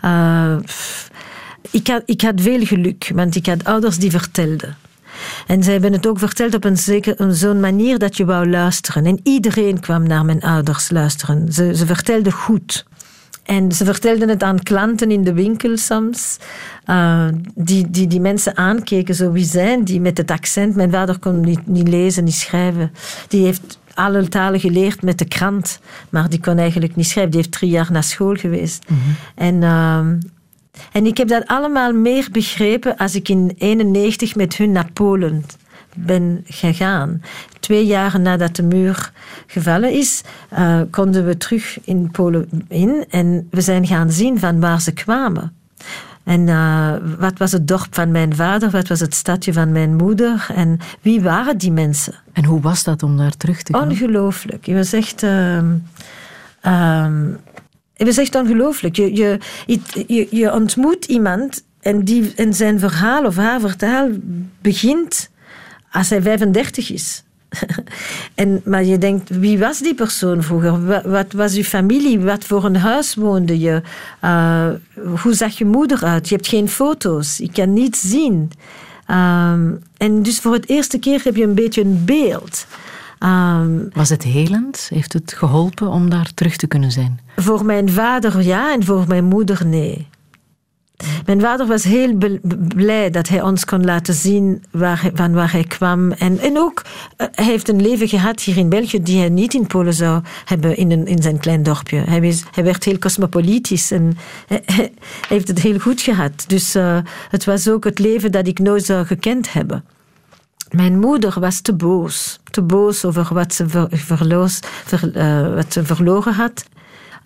Uh, ik, had, ik had veel geluk, want ik had ouders die vertelden. En ze hebben het ook verteld op een, zeker, zo'n manier dat je wou luisteren. En iedereen kwam naar mijn ouders luisteren. Ze, ze vertelden goed. En ze vertelden het aan klanten in de winkel soms, uh, die, die die mensen aankeken, zo wie zijn die met het accent. Mijn vader kon niet, niet lezen, niet schrijven. Die heeft alle talen geleerd met de krant, maar die kon eigenlijk niet schrijven. Die heeft drie jaar naar school geweest. Mm -hmm. En... Uh, en ik heb dat allemaal meer begrepen als ik in 91 met hun naar Polen ben gegaan. Twee jaar nadat de muur gevallen is, uh, konden we terug in Polen in en we zijn gaan zien van waar ze kwamen. En uh, wat was het dorp van mijn vader, wat was het stadje van mijn moeder en wie waren die mensen? En hoe was dat om daar terug te gaan? Ongelooflijk. Het was echt... Uh, het was echt ongelooflijk. Je, je, je, ontmoet iemand en, die, en zijn verhaal of haar verhaal begint als hij 35 is. en, maar je denkt, wie was die persoon vroeger? Wat, was je familie? Wat voor een huis woonde je? Uh, hoe zag je moeder uit? Je hebt geen foto's. Je kan niets zien. Um, en dus voor het eerste keer heb je een beetje een beeld. Um, was het helend? Heeft het geholpen om daar terug te kunnen zijn? Voor mijn vader ja en voor mijn moeder nee. Mijn vader was heel blij dat hij ons kon laten zien waar, van waar hij kwam. En, en ook, uh, hij heeft een leven gehad hier in België die hij niet in Polen zou hebben in, een, in zijn klein dorpje. Hij, was, hij werd heel cosmopolitisch en hij, hij heeft het heel goed gehad. Dus uh, het was ook het leven dat ik nooit zou gekend hebben. Mijn moeder was te boos. Te boos over wat ze, ver, verloos, ver, uh, wat ze verloren had.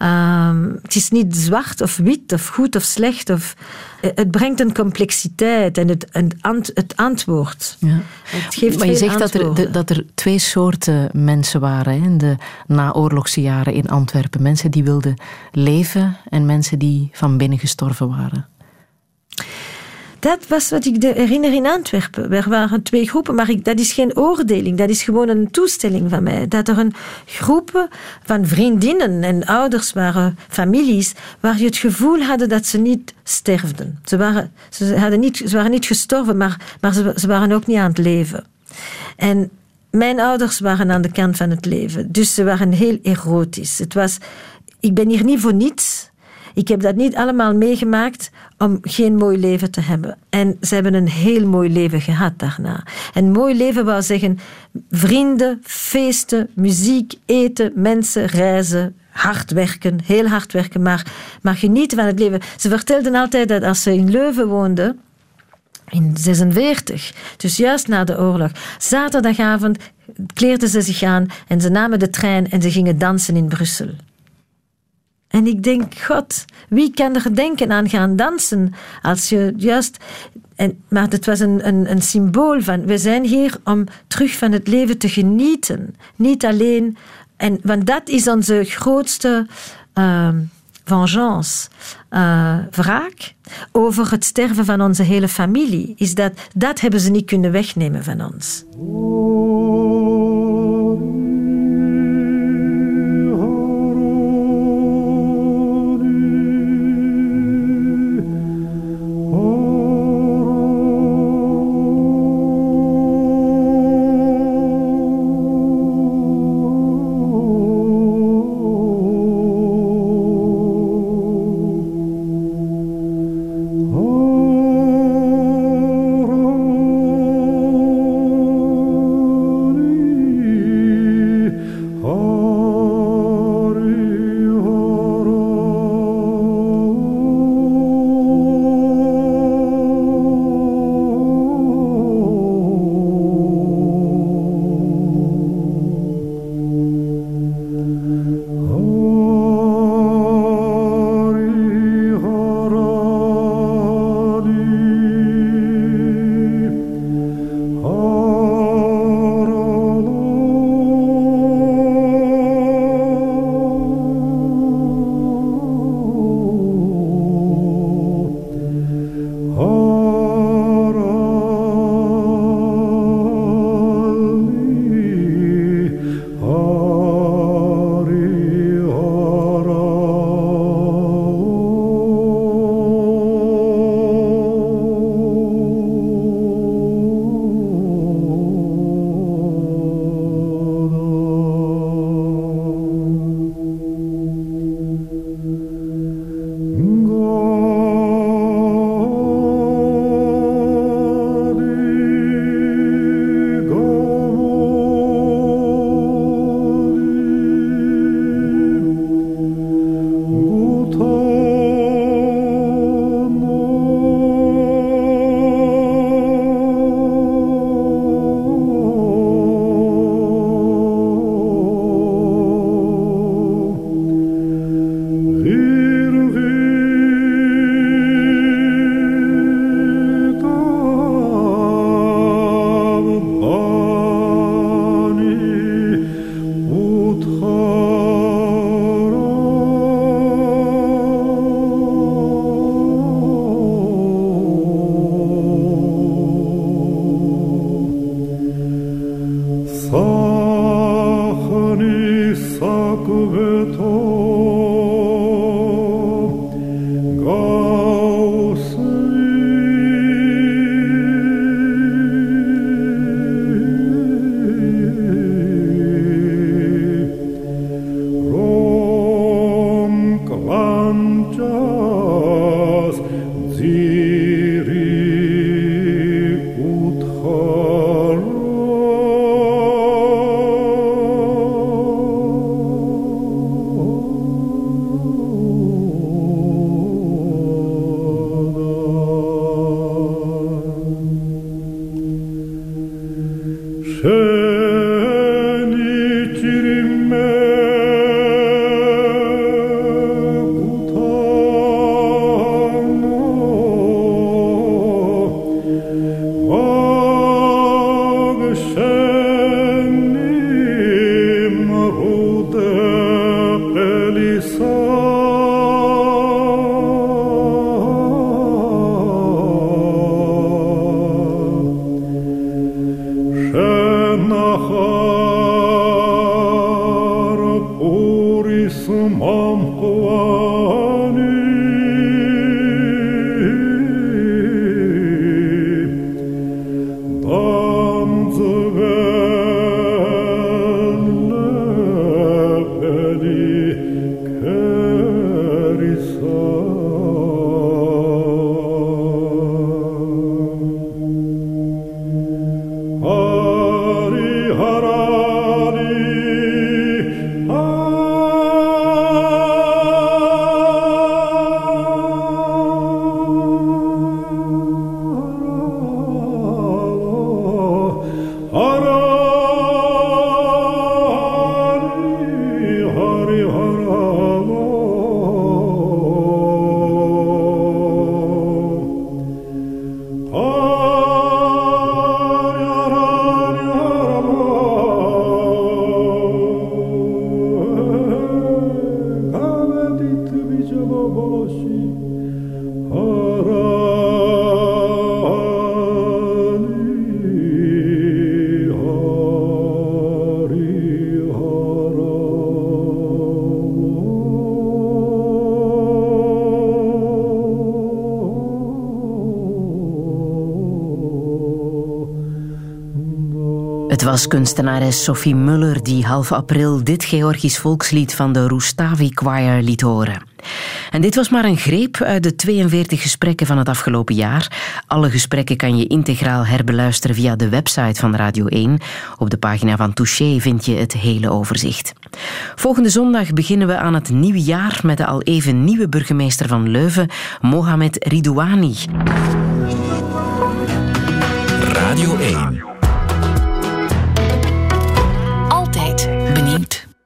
Um, het is niet zwart of wit of goed of slecht. Of, het brengt een complexiteit en het, het, het antwoord. Ja. Het geeft maar je zegt dat er, dat er twee soorten mensen waren in de naoorlogse jaren in Antwerpen. Mensen die wilden leven en mensen die van binnen gestorven waren. Dat was wat ik herinner in Antwerpen. Er waren twee groepen, maar ik, dat is geen oordeling. Dat is gewoon een toestelling van mij. Dat er een groep van vriendinnen en ouders waren, families, waar je het gevoel hadden dat ze niet sterfden. Ze waren, ze hadden niet, ze waren niet gestorven, maar, maar ze, ze waren ook niet aan het leven. En mijn ouders waren aan de kant van het leven. Dus ze waren heel erotisch. Het was, ik ben hier niet voor niets. Ik heb dat niet allemaal meegemaakt om geen mooi leven te hebben. En ze hebben een heel mooi leven gehad daarna. En mooi leven wou zeggen vrienden, feesten, muziek, eten, mensen, reizen, hard werken, heel hard werken, maar, maar genieten van het leven. Ze vertelden altijd dat als ze in Leuven woonden, in 46, dus juist na de oorlog, zaterdagavond kleerden ze zich aan en ze namen de trein en ze gingen dansen in Brussel. En ik denk, God, wie kan er denken aan gaan dansen als je juist. En, maar het was een, een, een symbool van, we zijn hier om terug van het leven te genieten. Niet alleen, en, want dat is onze grootste uh, vengeance, uh, wraak over het sterven van onze hele familie. Is dat, dat hebben ze niet kunnen wegnemen van ons. Was kunstenares Sophie Muller die half april dit Georgisch volkslied van de Rustavi Choir liet horen. En dit was maar een greep uit de 42 gesprekken van het afgelopen jaar. Alle gesprekken kan je integraal herbeluisteren via de website van Radio 1. Op de pagina van Touché vind je het hele overzicht. Volgende zondag beginnen we aan het nieuwe jaar met de al even nieuwe burgemeester van Leuven, Mohamed Ridouani. Radio 1